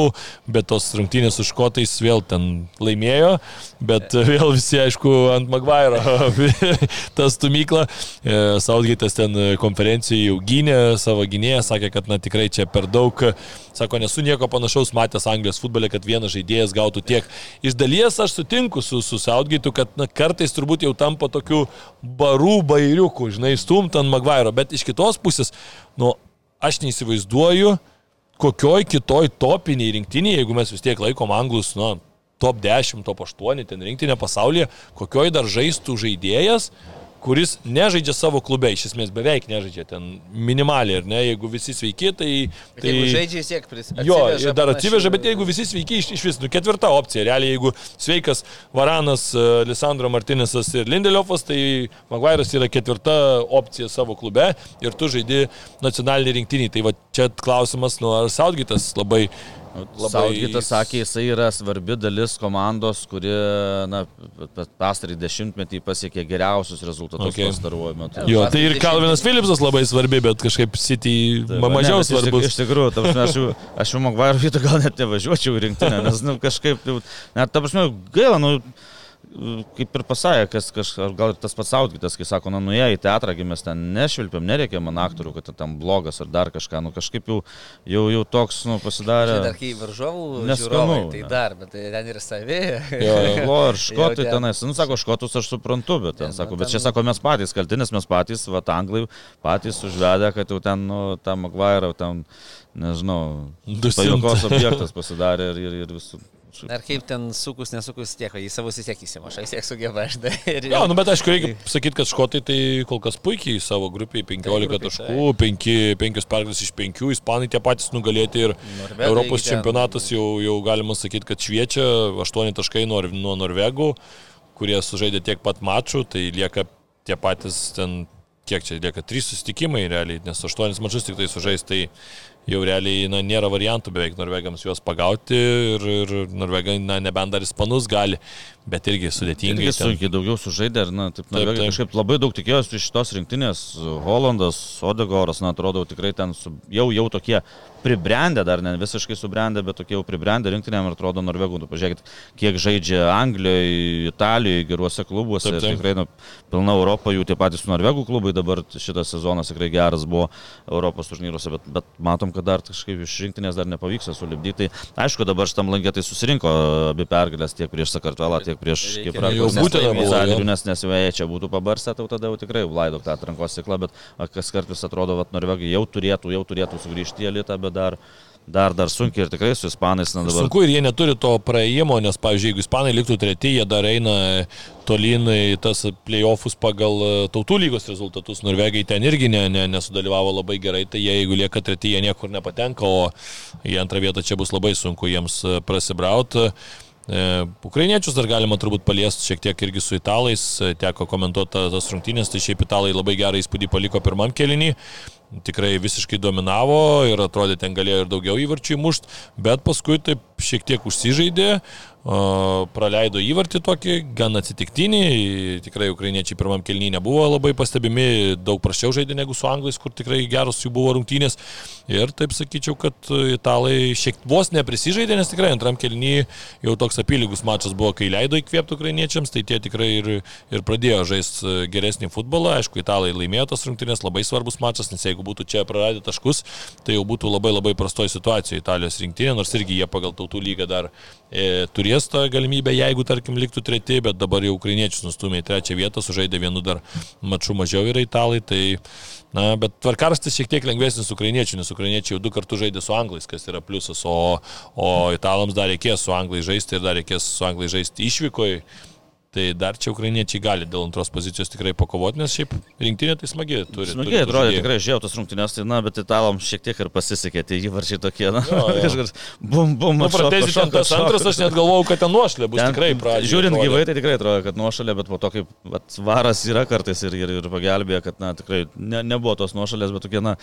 bet tos rungtynės su škotais vėl ten laimėjo, bet vėl visi, aišku, ant Magvairo [LAUGHS] tą stumyklą. E, Saudgaitas ten konferencijoje jau gynė savo gynėją, sakė, kad na tikrai čia per daug, sako, nesu nieko panašaus matęs Anglijos futbole, kad vienas žaidėjas gautų tiek. Iš dalies aš sutinku su, su Saudgaitu, kad na, kartais turbūt jau tampa baru barų bairiukų, žinai, stumt ant Magvairo, bet iš kitos pusės, nu, aš neįsivaizduoju, kokioj kitoj topiniai rinktiniai, jeigu mes vis tiek laikom anglus, nu, top 10, top 8 ten rinktinė pasaulyje, kokioj dar žaistų žaidėjas, kuris nežaidžia savo klube, iš esmės beveik nežaidžia ten minimaliai, ar ne, jeigu visi sveiki, tai... tai jeigu žaidžia, vis tiek prisimena. Jo, dar atsiveža, bet jeigu visi sveiki, iš, iš vis, nu, ketvirta opcija, realiai, jeigu sveikas Varanas, e, Lisandro Martinesas ir Lindeliofas, tai Maguire'as yra ketvirta opcija savo klube ir tu žaidi nacionalinį rinktinį. Tai va čia klausimas, nu, ar Saudgitas labai Labai... Saudgitas sakė, jisai yra svarbi dalis komandos, kuri na, pastarį dešimtmetį pasiekė geriausius rezultatus okay. pastaruoju metu. Jo, tai ir Kalvinas Philipsas labai svarbi, bet kažkaip City tai, mažiau ne, svarbus. Iš, tikrųjų, prasme, aš jau, aš jau Magvairo vietą gal net nevažiuočiau rinktinę, nes nu, kažkaip, net ta prasme, gaila, nu, kaip ir pasakė, kas, kas, ar gal ir tas pats Autkitas, kai sako, na, nuėjo į teatrą, kai mes ten nešvilpiam, nereikia man aktorių, kad ten blogas ar dar kažką, nu kažkaip jau, jau, jau toks, nu, pasidarė. Tai dar kai varžovų Neskanu, tai ne. dar, bet tai ten ir savi. Jo, jo. Ir škotai Jau ten- tenais, nu, sako, škotus aš suprantu, bet ten, Ne, sako, nu, bet čia ten- sako, mes patys kaltinės, mes patys, va, anglai patys užvedę, kad jau ten, nu, tą Magvairą, ten, nežinau, pajokos objektas pasidarė ir, ir, ir visų. Ar kaip ten sukus, nesukus tiek, į savo vis tiek įsimaša, vis tiek sugeba, žinai. Ir, Jo, nu bet aišku, reikia sakyti, kad škotai tai kol kas puikiai savo grupiai 15 grupiai, taškų, 5, 5 pergalės iš 5, ispanai tie patys nugalėti ir Norvegai Europos ten- čempionatas jau, jau galima sakyti, kad šviečia 8 taškai nuo, nuo Norvegų, kurie sužaidė tiek pat mačų, tai lieka tie patys ten, kiek čia lieka, 3 susitikimai realiai, nes 8 mačus tik tai sužais, tai jau realiai na, nėra variantų beveik norvegams juos pagauti ir, ir norvegai, na, nebent dar ispanus gali, bet irgi sudėtingai. Irgi sunkiai daugiau sužaidė ir, na, taip, Taip, taip, taip. kažkaip labai daug tikėjosi iš šitos rinktinės. Holandas, Odegoras, na, atrodo, tikrai ten su, jau, jau tokie pribrendę, dar ne visiškai subrendę, bet tokie jau pribrendę rinktinėm ir atrodo Norvegų. Nu, pažiūrėkit, kiek žaidžia Anglijoje, Italijoje, geruose klubuose. Taip, taip. Tikrai, nu, pilna Europa, jų tie patys Norvegų klubai dabar šitas sezonas tikrai geras buvo Europos turnyruose, bet, bet matom, kad dar kažkaip iš rinktinės dar nepavyks sulibdyti. Tai aišku, dabar šitam lankėtai susirinko abi pergalės tiek prieš Sakartvelą, tiek prieš Kiprą. Jau Zalgiriu, jo. nes nes jau jei čia būtų pabarstę, tai tada jau tikrai laidok tą atrankos ciklą, bet kas kartais atrodo, kad Norvegai jau turėtų, jau turėtų sugrįžti į elitą, bet dar, dar, dar sunkiai ir tikrai su Ispanais, na dabar. Sunku ir jie neturi to praėjimo, nes, pavyzdžiui, jeigu ispanai liktų treti, jie dar eina tolyn į tas playoffus pagal e, tautų lygos rezultatus. Norvegai ten irgi ne, ne, nesudalyvavo labai gerai, tai jie, jeigu lieka treti, jie niekur nepatenka, o į antrą vietą čia bus labai sunku jiems e, prasibrauti. E, Ukrainiečius dar galima turbūt paliesti šiek tiek irgi su italais, teko komentuoti ta- tas rungtynės, tai šiaip italai labai gerą įspūdį paliko pirmam kelinį, tikrai visiškai dominavo ir atrodė ten galėjo ir daugiau įvarčių įmušti, bet paskui taip šiek tiek užsižaidė, praleido įvartį tokį, gan atsitiktinį, tikrai ukrainiečiai pirmam kelnyje nebuvo labai pastebimi, daug prašiau žaidė negu su anglais, kur tikrai geros jų buvo rungtynės. Ir taip sakyčiau, kad italai šiek tiek vos neprisižaidė, nes tikrai antram kelnyje jau toks apylygus mačas buvo, kai leido įkvėpti ukrainiečiams, tai tie tikrai ir, ir pradėjo žaisti geresnį futbolą. Aišku, italai laimėjo tas rungtynės, labai svarbus mačas, nes jeigu būtų čia praradę taškus, tai jau būtų labai labai prastoji situacija Italijos rinktinė, nors irgi jie pagal tautų lygą dar turės tą galimybę, jeigu tarkim liktų treti, bet dabar jau ukrainiečius nustumė į trečią vietą, sužaidė vienu dar maču mažiau yra italai, tai Na, bet tvarkarastis šiek tiek lengvesnis ukrainiečių, nes ukrainiečiai jau du kartus žaidė su anglais, kas yra pliusas, o, o italams dar reikės su anglais žaisti ir dar reikės su anglais žaisti išvykoje. Tai dar čia ukrainiečiai gali dėl antros pozicijos tikrai pakovoti, nes šiaip rinktinė tai smagi turi. Smagiai atrodė, tikrai žiūrėjau tas rungtynės, tai na, bet italams šiek tiek ir pasisekė, tai įvarčiai tokie, na, Jo, jo. [LAUGHS] kažkas, bum, bum, Nu, pratesi ten tas antras, aš net galvojau, kad ten nuošlė bus Ten, tikrai pradžioje. Žiūrint gyvai, tai tikrai atrodo, kad nuošalė, bet po to, kaip vat, varas yra kartais ir, ir, ir pagelbėjo, kad, na, tikrai ne, nebuvo tos nuošalės, bet tokie, na,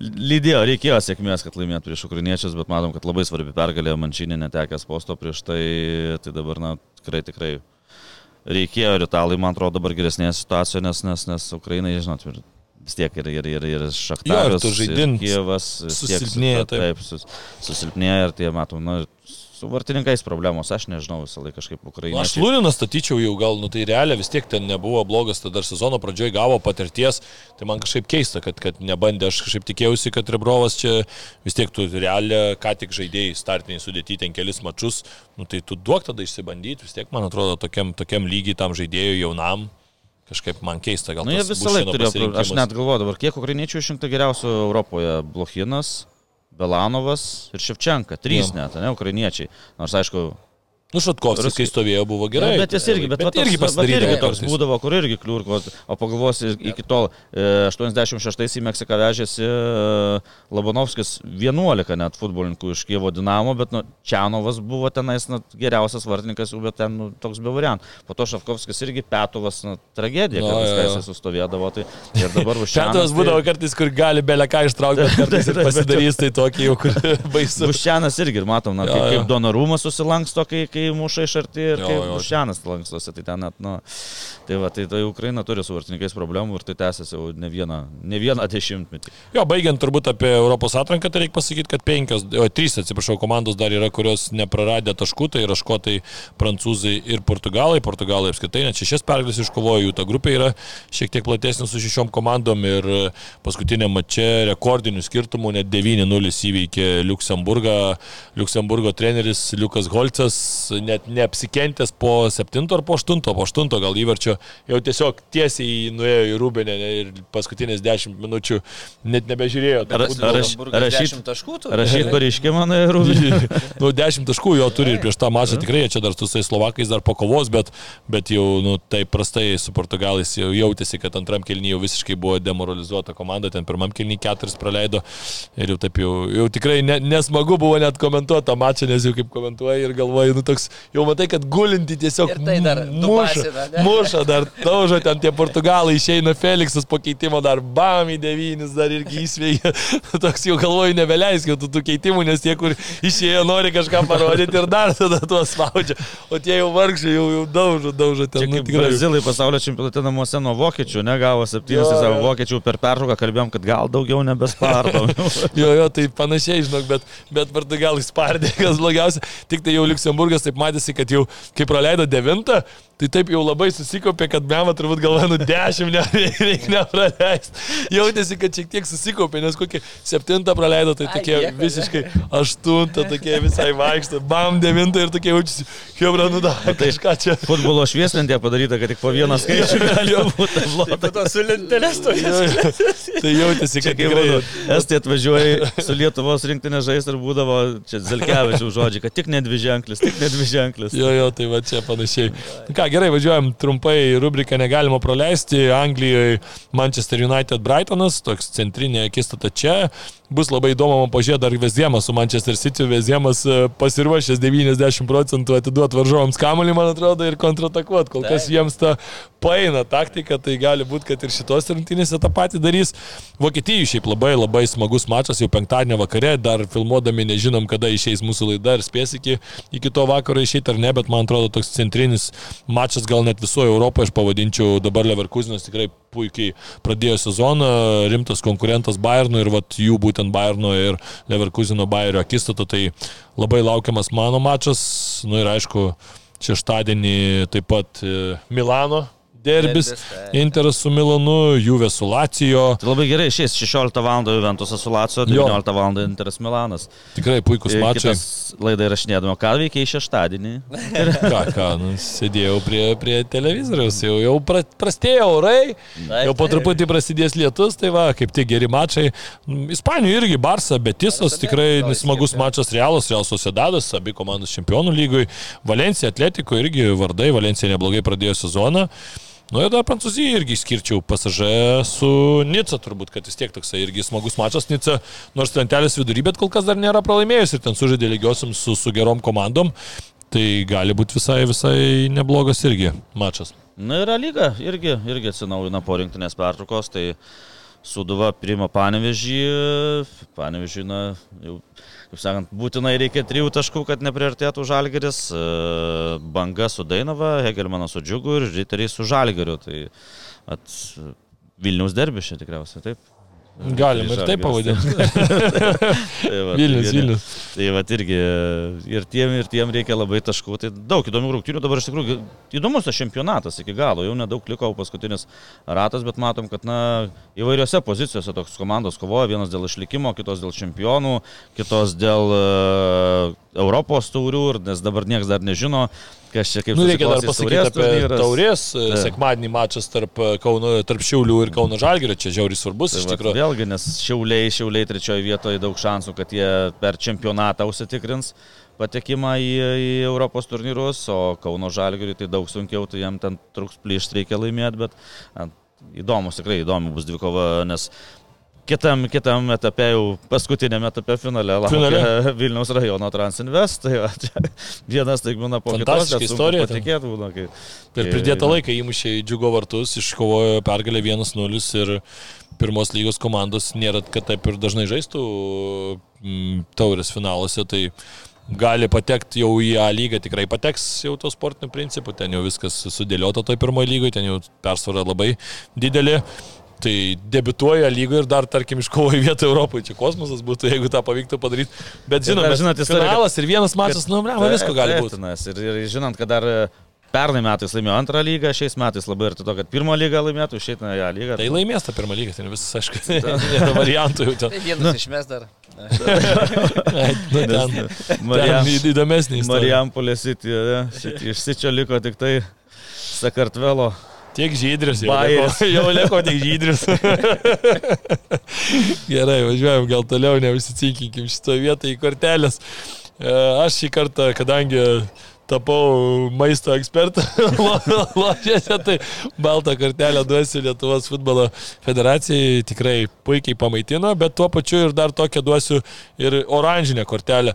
lydėjo, reikėjo sėkmės, kad laimėtų prieš ukrainiečius, bet matom, kad labai svarbi pergalė, mančinė netekęs posto prieš tai, tai dabar, na, tikrai, tikrai reikėjo ir italai, man atrodo, dabar geresnėje situacijoje, nes, nes, nes Ukrainai, žinot, ir vis tiek ir, ir, ir, ir Šachtarius, tu žaidint Kievas, vis tiek susilpnėja, su- taip, sus, susilpnėja ir tie, matau, na, su vartininkais problemos, aš nežinau visą laiką kažkaip Nu, Aš. Lūniną statyčiau jau gal, nu tai realiai vis tiek ten nebuvo blogas, tada dar sezono pradžioje gavo patirties, tai man kažkaip keista, kad, kad nebandė, aš kažkaip tikėjausi, kad Rebrovas čia vis tiek tu realiai, ką tik žaidėjai, startiniai sudėti ten kelis mačius, nu tai tu duok tada išsibandyti, vis tiek man atrodo tokiam, tokiam lygiai tam žaidėjui jaunam. Kažkaip man keista, gal Nu, jie visą laiką turėjo, aš net galvoju dabar, kiek ukrainiečių išrinkta geriausių Europoje - Blochinas, Belanovas ir Ševčenka, trys Jo. net, ne, ukrainiečiai. Nors aišku, Nu, Šatkovskis, kai stovėjo, buvo gerai. Ja, bet jis irgi, bet, bet toks- irgi va pasidarydavo irgi toks būdavo, kur irgi kliurko, o pagalvosi, iki tol e, 86 į Meksiką vežėsi e, Labanovskis 11 net futbolininkų iš Kievo Dinamo, bet nu, Čianovas buvo tenais nu, geriausias vartininkas, bet ten nu, toks be variantų. Po to Šafkovskis irgi Petovas, nu, tragedija, Nu, kad jis sustovėdavo. Tai ir dabar už [LAUGHS] Šatas būdavo kartais, kur gali beleką ištraukti, bet [LAUGHS] kartais ir pasidarys tai tokį jau, kur [LAUGHS] baisu. Buščianas irgi, ir matom, na, kaip, kaip Donorumas susilanksto, kai, kai muša iš arti ir Jo, kai jo. Bušianas lankstosi, tai ten net, nu, tai va, tai, tai Ukraina turi su vartininkais problemų ir tai tęsiasi jau ne vieną, ne vieną dešimtmetį. Jo, baigiant turbūt apie Europos atranką, tai reikia pasakyti, kad penkios, o trys, atsiprašau, komandos dar yra, kurios nepraradė taškų, tai yra škotai, prancūzai ir portugalai. Portugalai apskritai net šešias pergalės iškovojo, jų ta grupė yra šiek tiek platesnė su šešiom komandom ir paskutinė mačia rekordinių skirtumų net 9-0 įveikė Luksemburgą. Liuksemburgo treneris Liukas Holcas net neapsikentęs po 7 ar po 8, po 8 gal įvarčio, jau tiesiog tiesiai nuėjo į Rūbinę ir paskutinės 10 minučių net nebežiūrėjo. Ar- Hamburgas rašyt- 10 taškų. Rašyt pareiškimą, na ir rūbinį. nu, 10 taškų jo turi ir prieš tą mačą tikrai čia dar su tais Slovakais dar pakovos, bet, bet jau nu, taip prastai su Portugalais jau jautėsi, kad antram kelnyje jau visiškai buvo demoralizuota komanda, ten pirmam kelnyje keturis praleido ir jau taip jau, jau tikrai ne, nesmagu buvo net komentuoti tą mačą, nes jau kaip komentuoji ir galvoji, nu toks, jau matai, kad gulinti tiesiog tai dar muša, dubasina, ne? [LAUGHS] muša, dar taužo ten tie Portugalai, išeina Felixas po keitimo dar bam į devynis, dar irgi įsveikia. [LAUGHS] Toks jau galvoju, nebeleis jau tų, tų keitimų, nes tie, kur išėjo, nori kažką parodyti ir dar tada tuos spaudžia. O tie jau vargšai jau, jau daužo, daužo ten. Nu, tikrai. Brazilai pasaulio čempionate namuose nuo vokiečių, negavo septynis, tai savo jo. vokiečių per pertrauką kalbėjom, kad gal daugiau nebespardom. [LAUGHS] Jo, jo, tai panašiai, žinok, bet, bet Portugalai spardė, kas blogiausia. Tik tai jau Luxemburgas taip matėsi, kad jau, kai praleido devintą, tai taip jau labai susikopė, kad mema turbūt galvoja, nu dešimt ne, [LAUGHS] reikia nepraleisti. Jautėsi, kad šiek tiek susikopė, nes kokį septintą praleido, tai Ai, tokie ne. visiškai aštuntą, tokie visai vaikšto, bam devintą ir tokie jaučiasi, hebra, nu da, kažką čia. Futbolo švieslentė padaryta, kad tik po vieną [LAUGHS] skaičių gali būti. Po to su lentelės to jo. Tai jautėsi, kad kaip tikrai... būdavo, Estai atvažiuoja su Lietuvos rinktinė žaisti ir būdavo čia Zelkevičių žodžiai, kad tik ne dvi ženklis, tik ne dvi ženklis. Jo, jo, tai va čia panašiai. Nu Ką, gerai, važiuojam trumpai, rubriką negalima praleisti. Anglijoje Manchester United Brightonas, toks centrinė akistata čia. Bus labai įdomu man pažiūrėti dar Veziemas su Manchester City. Veziemas e, pasiruošęs 90 procentų atiduoti varžovams kamuolį, man atrodo, ir kontratakuoti. Kol kas jiems ta paina taktika, tai gali būti, kad ir šitos rungtynėse tą patį darys. Vokietijai šiaip labai labai smagus mačas jau penktadienio vakare, dar filmuodami nežinom, kada išeis mūsų laida ir spės iki, iki to vakaro išeiti ar ne, bet man atrodo toks centrinis mačas gal net visoje Europoje, aš pavadinčiau dabar Leverkusenas tikrai puikiai pradėjo sezoną, rimtas konkurentas Bayernų ir vat jų būtent Bayerno ir Leverkuseno Bayerio akistata, tai labai laukiamas mano mačas, nu ir aišku, šeštadienį taip pat e, Milano derbis. Interas su Milanu, Juve su Lacijo, Tai labai gerai, šiais 16 val. Juventusas su Lacijo, Jo. 19 val. Interas Milanas. tikrai puikus mačai. kitas laidą įrašinėdama, ką veikia į šeštadienį. [LAUGHS] Ką, ką, nu, sėdėjau prie, prie televizoriaus, jau, jau pra, prastėjo orai, Taip, jau po taip. truputį prasidės lietus, tai va, kaip tik geri mačai. Ispanijoje irgi Barça, Betisas, tikrai smagus mačas Realas, Real Sociedadas, abi komandos čempionų lygoj, Valencija, Atletiko irgi vardai, Valencija neblogai pradėjo sezoną. Nu ir dar Prancūzija irgi skirčiau pasažę su Nica, turbūt, kad vis tiek toksai irgi smagus mačas Nica, nors lentelės vidury, bet kol kas dar nėra pralaimėjus ir ten sužaidė lygiosiam su, su gerom komandom. Tai gali būti visai, visai neblogas irgi mačas. Na ir lyga irgi, irgi atsinaujina po rinktinės pertraukos, tai Suduva priima panevežį, panevežį, na, jau, kaip sakant, būtinai reikia trijų taškų, kad nepriartėtų žalgeris, e, banga su Dainava, Hegelmanas su Džiugu ir Riteriai su žalgeriu. Tai at, Vilniaus derbis čia tikriausiai, taip. Galim ir taip pavadinti. [LAUGHS] Tai va, Vilnius, tai, [LAUGHS] Vilnius. Tai va irgi ir tiem, ir tiem reikia labai taškų. Tai daug įdomių rungtynių dabar iš tikrųjų. Įdomus tas čempionatas iki galo. Jau nedaug liko paskutinis ratas, bet matom, kad na, įvairiose pozicijose toks komandos kovoja. Vienas dėl išlikimo, kitos dėl čempionų, kitos dėl Europos taurių, ir- nes dabar niekas dar nežino, kas čia kaip Nu, reikia dar pasakyti apie turnyras. taurės. Taip. Sekmadienį mačas tarp, Kauno, tarp Šiaulių ir Kauno Žalgirio. Čia žiauriai svarbus Tai iš tikrųjų. Vėlgi, nes šiauliai, šiauliai trečioje vietoje daug šansų, kad jie per čempionatą užsitikrins patekimą į, į Europos turnyrus, o Kauno Žalgiriui tai daug sunkiau, tai jam ten truks plyšt reikia laimėti, bet įdomus, tikrai įdomu bus dvikova, nes Kitam, kitam etape, jau paskutinėme etape finale, Finale? [LAUGHS] Vilniaus rajono Transinvest. Tai va, čia vienas taip būna po kitos, istorija ten. Patikėti būna, kai, Per pridėtą laiką įmušė į džiugo vartus, iškovojo pergalę 1-0 ir pirmos lygos komandos nėra, kad taip ir dažnai žaistų mm, taurės finaluose. Tai gali patekti jau į A lygą, tikrai pateks jau to sportiniu principu, ten jau viskas sudėliota toj pirmoje lygoje, ten jau persvara labai didelė. Tai debituoja lygoje ir dar, tarkim, iškovoja vietą Europoje. Čia kosmosas būtų, jeigu tą pavyktų padaryti. Bet žinoma, dar žinot, finalas ir vienas mačas, nu, ne, visko gali būti. Ir, ir žinant, kad dar e, pernai metais laimėjo antrą lygą, šiais metais labai arti to, kad pirmą lygą laimėtų, išeitų į ją lygą. Tai laimės tą pirmą lygą, ten visas, aišku, [LAUGHS] [LAUGHS] nėra variantų jau ten. Tai vienas išmes dar. Nu, istorija. Marijampolė City? Šit- iš Sičio liko tik tai Sakartvelo. Tiek žydris, jau Bajeris. liko, [LAUGHS] jau liko tik žydris. [LAUGHS] Gerai, važiuojam gal toliau, neužsicikinkim šitoje vietoje į kortelės. E, Aš šį kartą, kadangi tapau maisto ekspertą [LAUGHS] ložėse, tai baltą kortelę duosiu Lietuvos futbolo federacijai, tikrai puikiai pamaitino, bet tuo pačiu ir dar tokią duosiu ir oranžinę kortelę.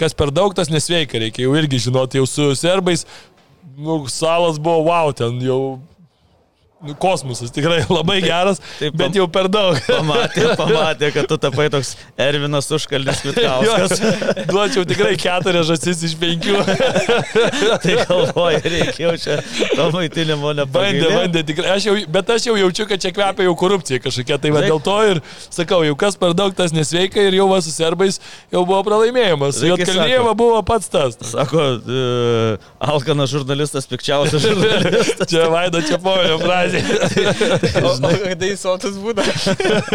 Kas per daug, tas nesveika, reikia jau irgi žinoti, jau su serbais, nu, salas buvo wow, ten jau kosmosas tikrai labai geras, Taip, bet jau per daug. [LAUGHS] Pamatė, pamatė, kad tu tapai toks Ervinas užkalnis Vitkauskas. Duočiau tikrai keturias žasis iš penkių. [LAUGHS] tai galvoju, reikėjo čia to maitinimo Bandė, nepabandė. bandė tikrai. Aš jau, bet aš jau jaučiu, kad čia kvepia jau korupcija kažkokia. Tai va, Taip. dėl to ir sakau, jau kas per daug tas nesveika ir jau va su serbais jau buvo pralaimėjimas. Jo kalbėjimo buvo pats tas. Sako, uh, Alkanas žurnalistas, pikčiausias žurnalistas. [LAUGHS] Čia Vaido Čiapojo frazė. O kada jis sotus būna?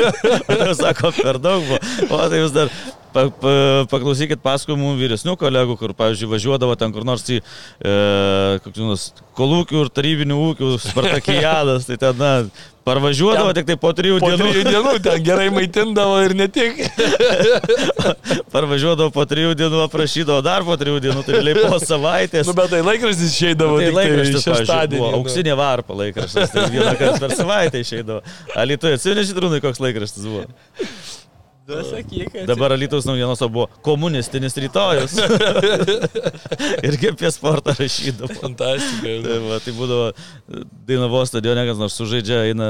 [LAUGHS] Sako, per daug buvo. O tai jūs dar pa, pa, paklausykit pasakojimų vyresnių kolegų, kur, pavyzdžiui, važiuodavo ten kur nors į e, nors kolūkių ir tarybinių ūkių Spartakijadas. Tai ten, na, parvažiuodavo Ten tik tai po trijų Po dienų. trijų dienų ten gerai maitindavo ir ne tik. [LAUGHS] Parvažiuodavo po trijų dienų, aprašydavo dar po trijų dienų, tai realiai po savaitės. Nu, bet tai laikraštis išeidavo. Tai tik laikraštis, pavyzdžiui, šeštadienį. buvo nu. auksinė varpa laikraštis, tai vieną kartą per savaitę išeidavo. Alitoje atsimeni žydrūnai, koks laikraštis buvo? Sakyk, Dabar Alitos naujienos buvo komunistinis rytojus. [LAUGHS] Irgi apie sportą rašydavo. Fantastika. Tai, va, tai būdavo Dainavo stadione, kas nors sužaidžia, eina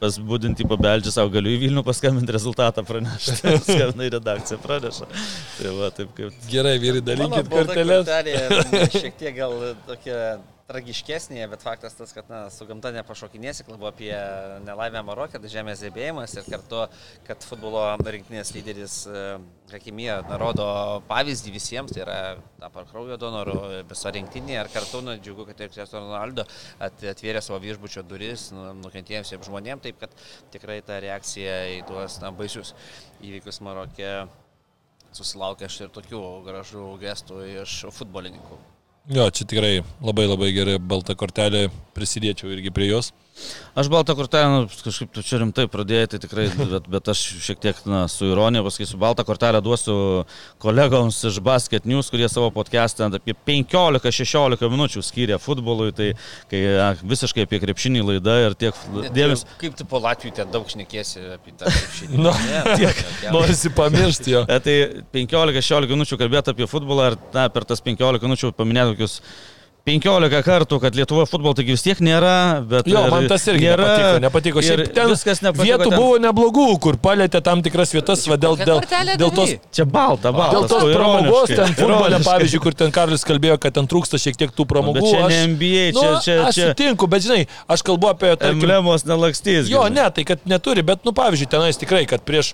pasbūdinti, pabeldžia savo, galiu į Vilnių paskambinti rezultatą pranešti. [LAUGHS] Skambina į redakciją, praneša. Tai va, taip kaip. Gerai, vyrai, dalinkit kortelė šiek tiek gal tokia tragiškesnė, bet faktas tas, kad na, su gamta nepašokinėsi, kalbu apie nelaimę Marokė, tai žemės drebėjimas ir kartu, kad futbolo rinktinės lyderis e, Hakimija rodo pavyzdį visiems, tai yra tapar kraujo donorų viso rinktinė ir kartu na, džiugu, kad ir Cristiano Ronaldo at, atvėrė savo viešbučio duris nu, nukentėjusiems žmonėms, taip kad tikrai ta reakcija į tuos na, baisius įvykius Marokė susilaukė aš ir tokių gražių gestų iš futbolininkų. Jo, čia tikrai labai labai gerai balta kortelė, prisidėčiau irgi prie jos. Aš baltą kortelę, nu, kažkaip tu čia rimtai pradėjai, tai tikrai, bet, bet aš šiek tiek na, su ironija pasakysiu, baltą kortelę duosiu kolegoms iš Basket News, kurie savo podcast'e apie 15-16 minučių skyrė futbolui, tai kai a, visiškai apie krepšinį laida ir tiek dėmesio. Kaip tu po Latvijų ten daug šnekėsi apie tą krepšinį? [LAUGHS] Nu, Ne, tiek. ne, Norisi pamiršti jo. Tai 15-16 minučių kalbėti apie futbolą ir na, per tas 15 minučių paminėti tokius 15 kartų, kad Lietuvoje futbolo taigi vis tiek nėra, bet... Jo, ir man tas irgi nėra, nepatiko. nepatiko. ir Šiaip ten viskas nepatiko. vietų ten- buvo neblogų, kur palėtė tam tikras vietas, va, dėl, dėl, dėl tos? Čia balta, balta. Dėl tos pramogos ten futbole, pavyzdžiui, kur ten Karlis kalbėjo, kad ten trūksta šiek tiek tų pramogų. Bet čia aš- ne NBA, nu, čia, čia, aš čia sutinku, bet žinai, aš kalbu apie... tarkim, emblemos nelakstys. Jo, ne, tai kad neturi, bet, nu, pavyzdžiui, tenais tikrai, kad prieš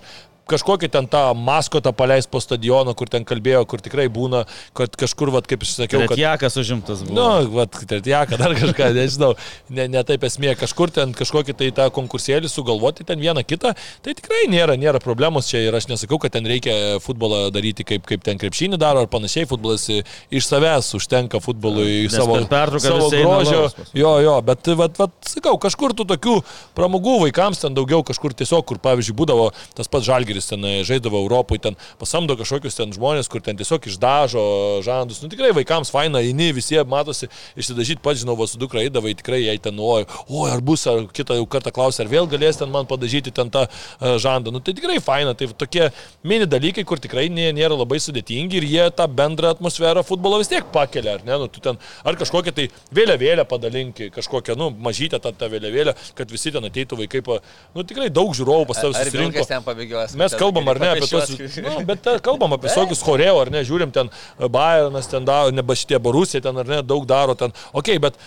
kažkokį ten tą maskotą paleis po stadioną, kur ten kalbėjo, kur tikrai būna, kad kažkur, vat, kaip aš sakiau, kad... jakas užimtas buvo. Nu, vat, tretjaka, dar kažką, [LAUGHS] nežinau, ne, ne taip esmė, kažkur ten kažkokį tai tą konkursėlį sugalvoti, ten vieną kitą, tai tikrai nėra, nėra problemos čia ir aš nesakau, kad ten reikia futbolą daryti kaip, kaip ten krepšinį daro ar panašiai, futbolas iš savęs užtenka futbolui Nes savo, per savo grožio. Jo, jo, bet, vat, vat, sakau, kažkur tų tokių pramogų vaikams ten daugiau, kažkur tiesiog, kur, pavyzdžiui, būdavo tas pats žalgeris ten e, žaidavo Europoje, ten pasamdo kažkokius ten žmonės, kur ten tiesiog išdažo žandus. Nu tikrai vaikams faina, eini, visi matosi, išsidažyti pats, žinau, su dukra eidavai, tikrai jai ten, oi, o ar bus, ar kitą jau kartą klausia, ar vėl galės ten man padažyti ten tą e, žandą. Nu tai tikrai faina, tai tokie mini dalykai, kur tikrai nė- nėra labai sudėtingi ir jie tą bendrą atmosferą futbolo vis tiek pakelia, ar ne? Nu, tu ten, ar kažkokią tai vėliavėlę padalinki, kažkokią, nu, mažytę tą, tą vėliavėlę, kad visi ten ateitų vaikai, pa, nu tikrai daug žiūrovų pas tavęs Ar susirinko. vilkas ten pabėgios? Mes kalbam, ar ne, apie papeščiuot. Nu, bet te, kalbam apie visokius choreo, ar ne, žiūrim ten Bayernas, ten daro, neba šitie Borusija, ten ar ne, daug daro ten. Ok, bet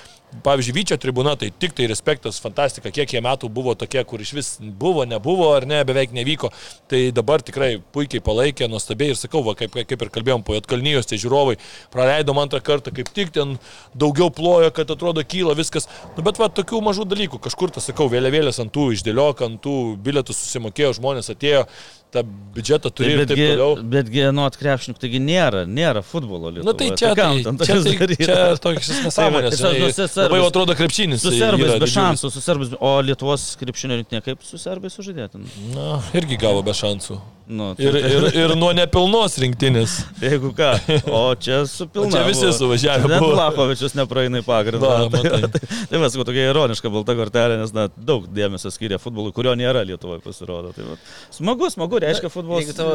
pavyzdžiui, Vyčio tribuna, tai tik tai respektas, fantastika, kiek jie metų buvo tokie, kur iš vis buvo, nebuvo, ar ne, beveik nevyko. Tai dabar tikrai puikiai palaikė, nuostabiai ir sakau, va, kaip, kaip ir kalbėjom, po Jotkalnyjos tie žiūrovai praleidom antrą kartą, kaip tik ten daugiau plojo, kad atrodo kyla viskas. Nu, bet va, tokių mažų dalykų, kažkur, tas sakau, vėliavėlės ant tų išdėliok, ant tų bilietų susimokėjo, žmonės atėjo, tą biudžetą turi ir taip toliau. betgi nuo atkrepšininkų, taigi nėra, nėra futbolo Lietuvoje. Na tai čia, kam tai, čia, tokius [LAUGHS] tai, daryt? čia tokios nesąmonės. Tai nu, Labai atrodo krepšinis. Su tai serbais be šansų, su serbais, o Lietuvos krepšinio rinktinė kaip su serbais sužadėtin? Na, irgi gavo be šansų. Nu, tai- Ir, ir, ir nuo nepilnos rinktinės. [LAUGHS] Jeigu ką, o čia su pilna. čia visi suvažiavę Net buvo. Lakovičius nepraeina į pagrindą. Va, [LAUGHS] tai, matai. tai, tai va, sakau, tokia ironiška balta kortelė, nes na, daug dėmesio skiria futbolui, kurio nėra Lietuvoje pasirodo. Tai, va, smagu, smagu, reiškia futbolas. Jeigu tavo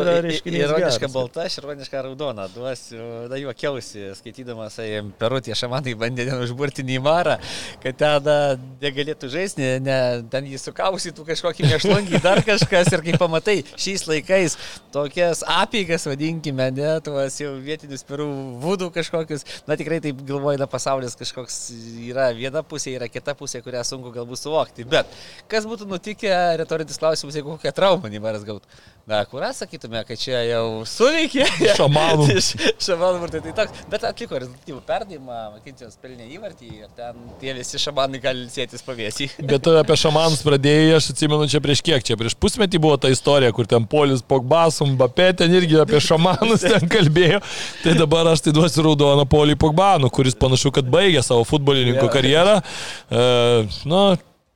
ironiška balta, aš ironiška raudona duosiu, na juokiausi, skaitydamas tai perutį šamanai bandė ten užburti Neimarą, kad ten na, negalėtų žaisti, ne, ten jį sukausytų kažkokį mėšlungį, dar kažkas ir kaip pamatai, šiais laikais tokias apygas vadinkime, ne, tuos jau vietinius perų vūdų kažkokius, na tikrai taip galvoju, na pasaulis kažkoks yra viena pusė, yra kita pusė, kurią sunku galbūt suvokti, bet kas būtų nutikę, retorinis klausimas, jeigu kokią traumą Neimaras gautų. Na, kur sakytume, kad čia jau suveikė. Šamanų. [LAUGHS] šamanų vartai tai toks. Bet atliko rezultatyvų perdavimą, Makincijos pelnė įvartį ir ten tie visi šamanai gali sėtis pavėsį. Bet tu apie šamanus pradėjai, aš atsimenu čia prieš kiek, čia prieš pusmetį buvo ta istorija, kur ten Polis Pogbasum, Bapė ten irgi apie šamanus ten [LAUGHS] kalbėjo. Tai dabar aš tai duosiu raudoną Polį Pogbanų, kuris panašu, kad baigė savo futbolininko karjerą. E, nu,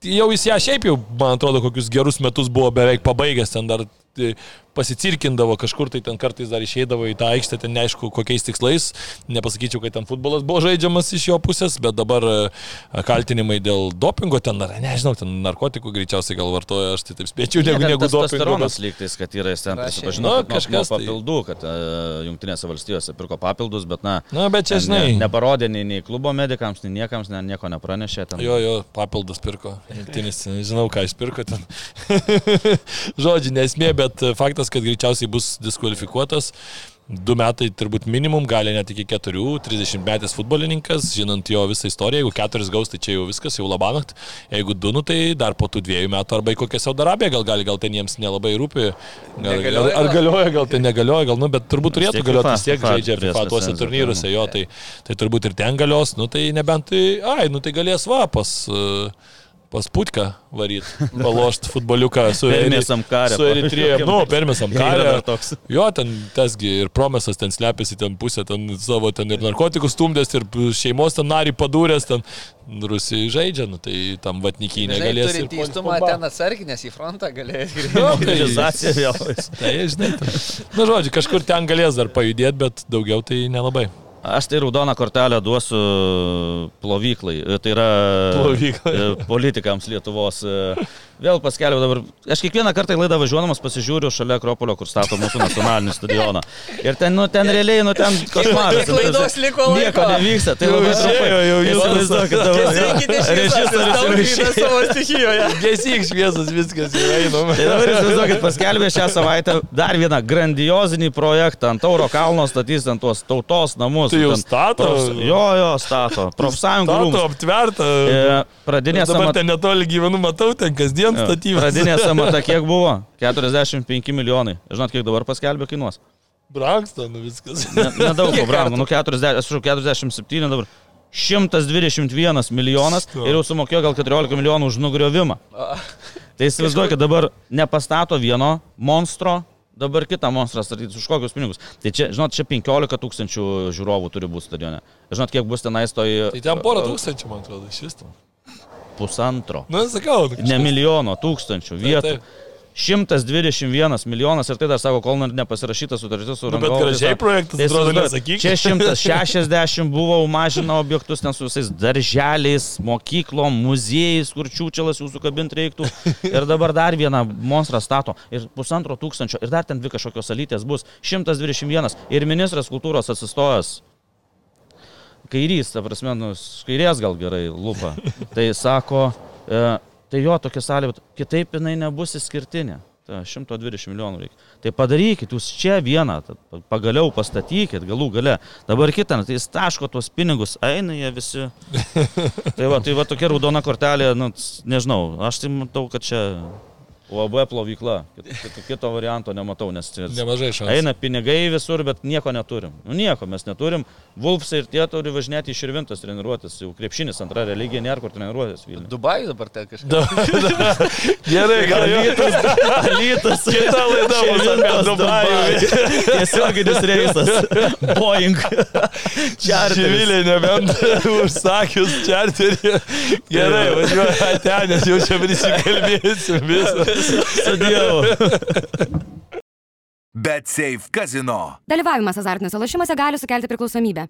jau jis ją šiaip jau, man atrodo, kokius gerus metus buvo beveik pabaigęs ten dar tai pasicirkindavo kažkur, tai ten kartais dar išeidavo į tą aikštę, ten neaišku kokiais tikslais, nepasakyčiau, kad ten futbolas buvo žaidžiamas iš jo pusės, bet dabar e, kaltinimai dėl dopingo, ten, ar nežinau, ten narkotikų greičiausiai gal vartoja, aš tai taip spėčiau, negu, negu dopingo. testosteronas bet- lygtais, kad yra jis ten prisipažino, Nu, kad nuo- kažkas nuo tai. papildų, kad uh, Junktinėse valstijose pirko papildus, bet na, Na, bet čia, žinai. ne, neparodė nei, nei klubo medikams, nei niekams, ne, nieko nepranešė. Ten. Jo, jo, papildus pirko. Jungtinis, žinau, ką jis pirko ten. [LAUGHS] Žodžiu, nesmė, bet faktas, kad greičiausiai bus diskvalifikuotas. Du metai turbūt minimum, gali net iki keturių, 30 metės futbolininkas, žinant jo visą istoriją, jeigu keturis gaus, tai čia jau viskas, jau labanakt, jeigu du, nu, tai dar po tų dviejų metų arba į kokią Saudo Arabiją, gal, gali, gal ten jiems nelabai rūpi, gal, gal, ar gal? galioja, gal tai negalioja, gal, nu, bet turbūt turėtų tiek galioti, vis tiek žaidžia FIFA tuose turnyruose, tai- jo, tai, tai turbūt ir ten galios, nu, tai nebent tai, ai, nu, tai galės vapas. Uh, pas Putką varyti, palošti futboliuką su Permėsam karę, Su Eritrėje. Nu, permėsam karę. dar toks. Jo, ten tasgi ir promesas ten slepiasi, ten pusę, ten savo, ten ir narkotikus stumdęs, ir šeimos ten narį padūręs, ten Rusijai žaidžia, nu, tai tam vatnikiai negalės. Turi ir teistumą puolti ten atsarginės į frontą galės [LAUGHS] Nu, grįžti. tai- Mobilizacija vėl. Tai, žinai, tai. Na, žodžiu, kažkur ten galės dar pajudėti, bet daugiau tai nelabai. Aš tai raudoną kortelę duosiu plovyklai. Tai yra Plovyklai. e, politikams Lietuvos. Vėl paskelbiau dabar. Aš kiekvieną kartą į laidą važiuodamas pasižiūriu šalia Akropolio, kur stato mūsų nacionalinį stadioną. Ir ten, nu, ten realiai, nu, ten košmaras. laidos liko laiko? Nieko nevyksta. Tai Jau labai trumpai. jau viskas. Įsivaizduokit dabar. Režisierius jau išėjo. šviesas savo stichijoje. Gesyk šviesas, viskas jau einam. Tai dabar įsivaizduokit, paskelbė šią savaitę dar vieną grandiozinį projektą. Ant Tauro kalno statys ant tuos tautos namus. Tai jau Ten stato? profs- Jo, jo, stato. Profsąjungų Stato aptverta. E, Pradinė Dabar ten netoli gyvenu, matau, ten kasdien statybas. Pradinė [LAUGHS] samata kiek buvo? 45 milijonai. Žinot, kiek dabar paskelbė kainuos? Branksta, nu viskas. Ne- Nedaug [LAUGHS] pabrango, nu 40, aš 47 dabar. 121 milijonas ir jau sumokėjo gal 14 milijonų už nugriovimą. Tai įsivaizduokit, dabar nepastato vieno monstro, dabar kitą monstrą statyti už kokius pinigus. Tai čia, žinot, čia 15 tūkstančių žiūrovų turi būti stadione. Žinot, kiek bus tenais toj... Tai ten porą tūkstančių, man atrodo, iš vis. Pusantro. Nu, sakau, nu, Ne milijono, tūkstančių vietų. taip. 121 milijonas ir tai dar sako, kol nepasirašyta sutartis su Nu, bet rangovu, gražiai projektas, tai atrodo, nesakyk. Čia 160 [LAUGHS] buvo mažina objektus ten su visais darželiais, mokyklom, muziejais, kur čiūčelas jūsų kabint reiktų. Ir dabar dar vieną monstrą stato. Ir pusantro tūkstančio. Ir dar ten dvi kažkokios salytės bus. 121. Ir ministras kultūros atsistojęs. Kairys, ta prasme, nu, kairės gal gerai lupa. Tai sako, e, tai jo tokia bet kitaip jinai nebus išskirtinė. Ta, 120 milijonų reikia. Tai padarykit, jūs čia vieną, pagaliau pastatykit, galų gale. Dabar kitą, tai jis taško tuos pinigus, eina jie visi. [LAUGHS] tai va, tai va tokia raudona kortelė, nu, nežinau, aš tai matau, kad čia UAB plovykla. Kito, kito, varianto nematau, nes čia Nemažai šansų. eina pinigai visur, bet nieko neturim. Nu nieko mes neturim. Vulfsai ir tie turi važinėti iš Irvintos treniruotis. Jau krepšinis antra religija, nėra kur treniruotis. Dubajų dabar ten kažkas. [LAUGHS] Gerai, gal jau. Alytas. Kita laida bus apie Dubajų. Tiesioginis reisas. Boeing. Čarteris. Živilė, nebent [LAUGHS] užsakius čarterį. Gerai, važiuoju ten, nes jau čia prisikalbėsim visą. Sudėjau. Bet Safe Casino. Dalyvavimas azartiniuose lošimuose gali sukelti priklausomybę.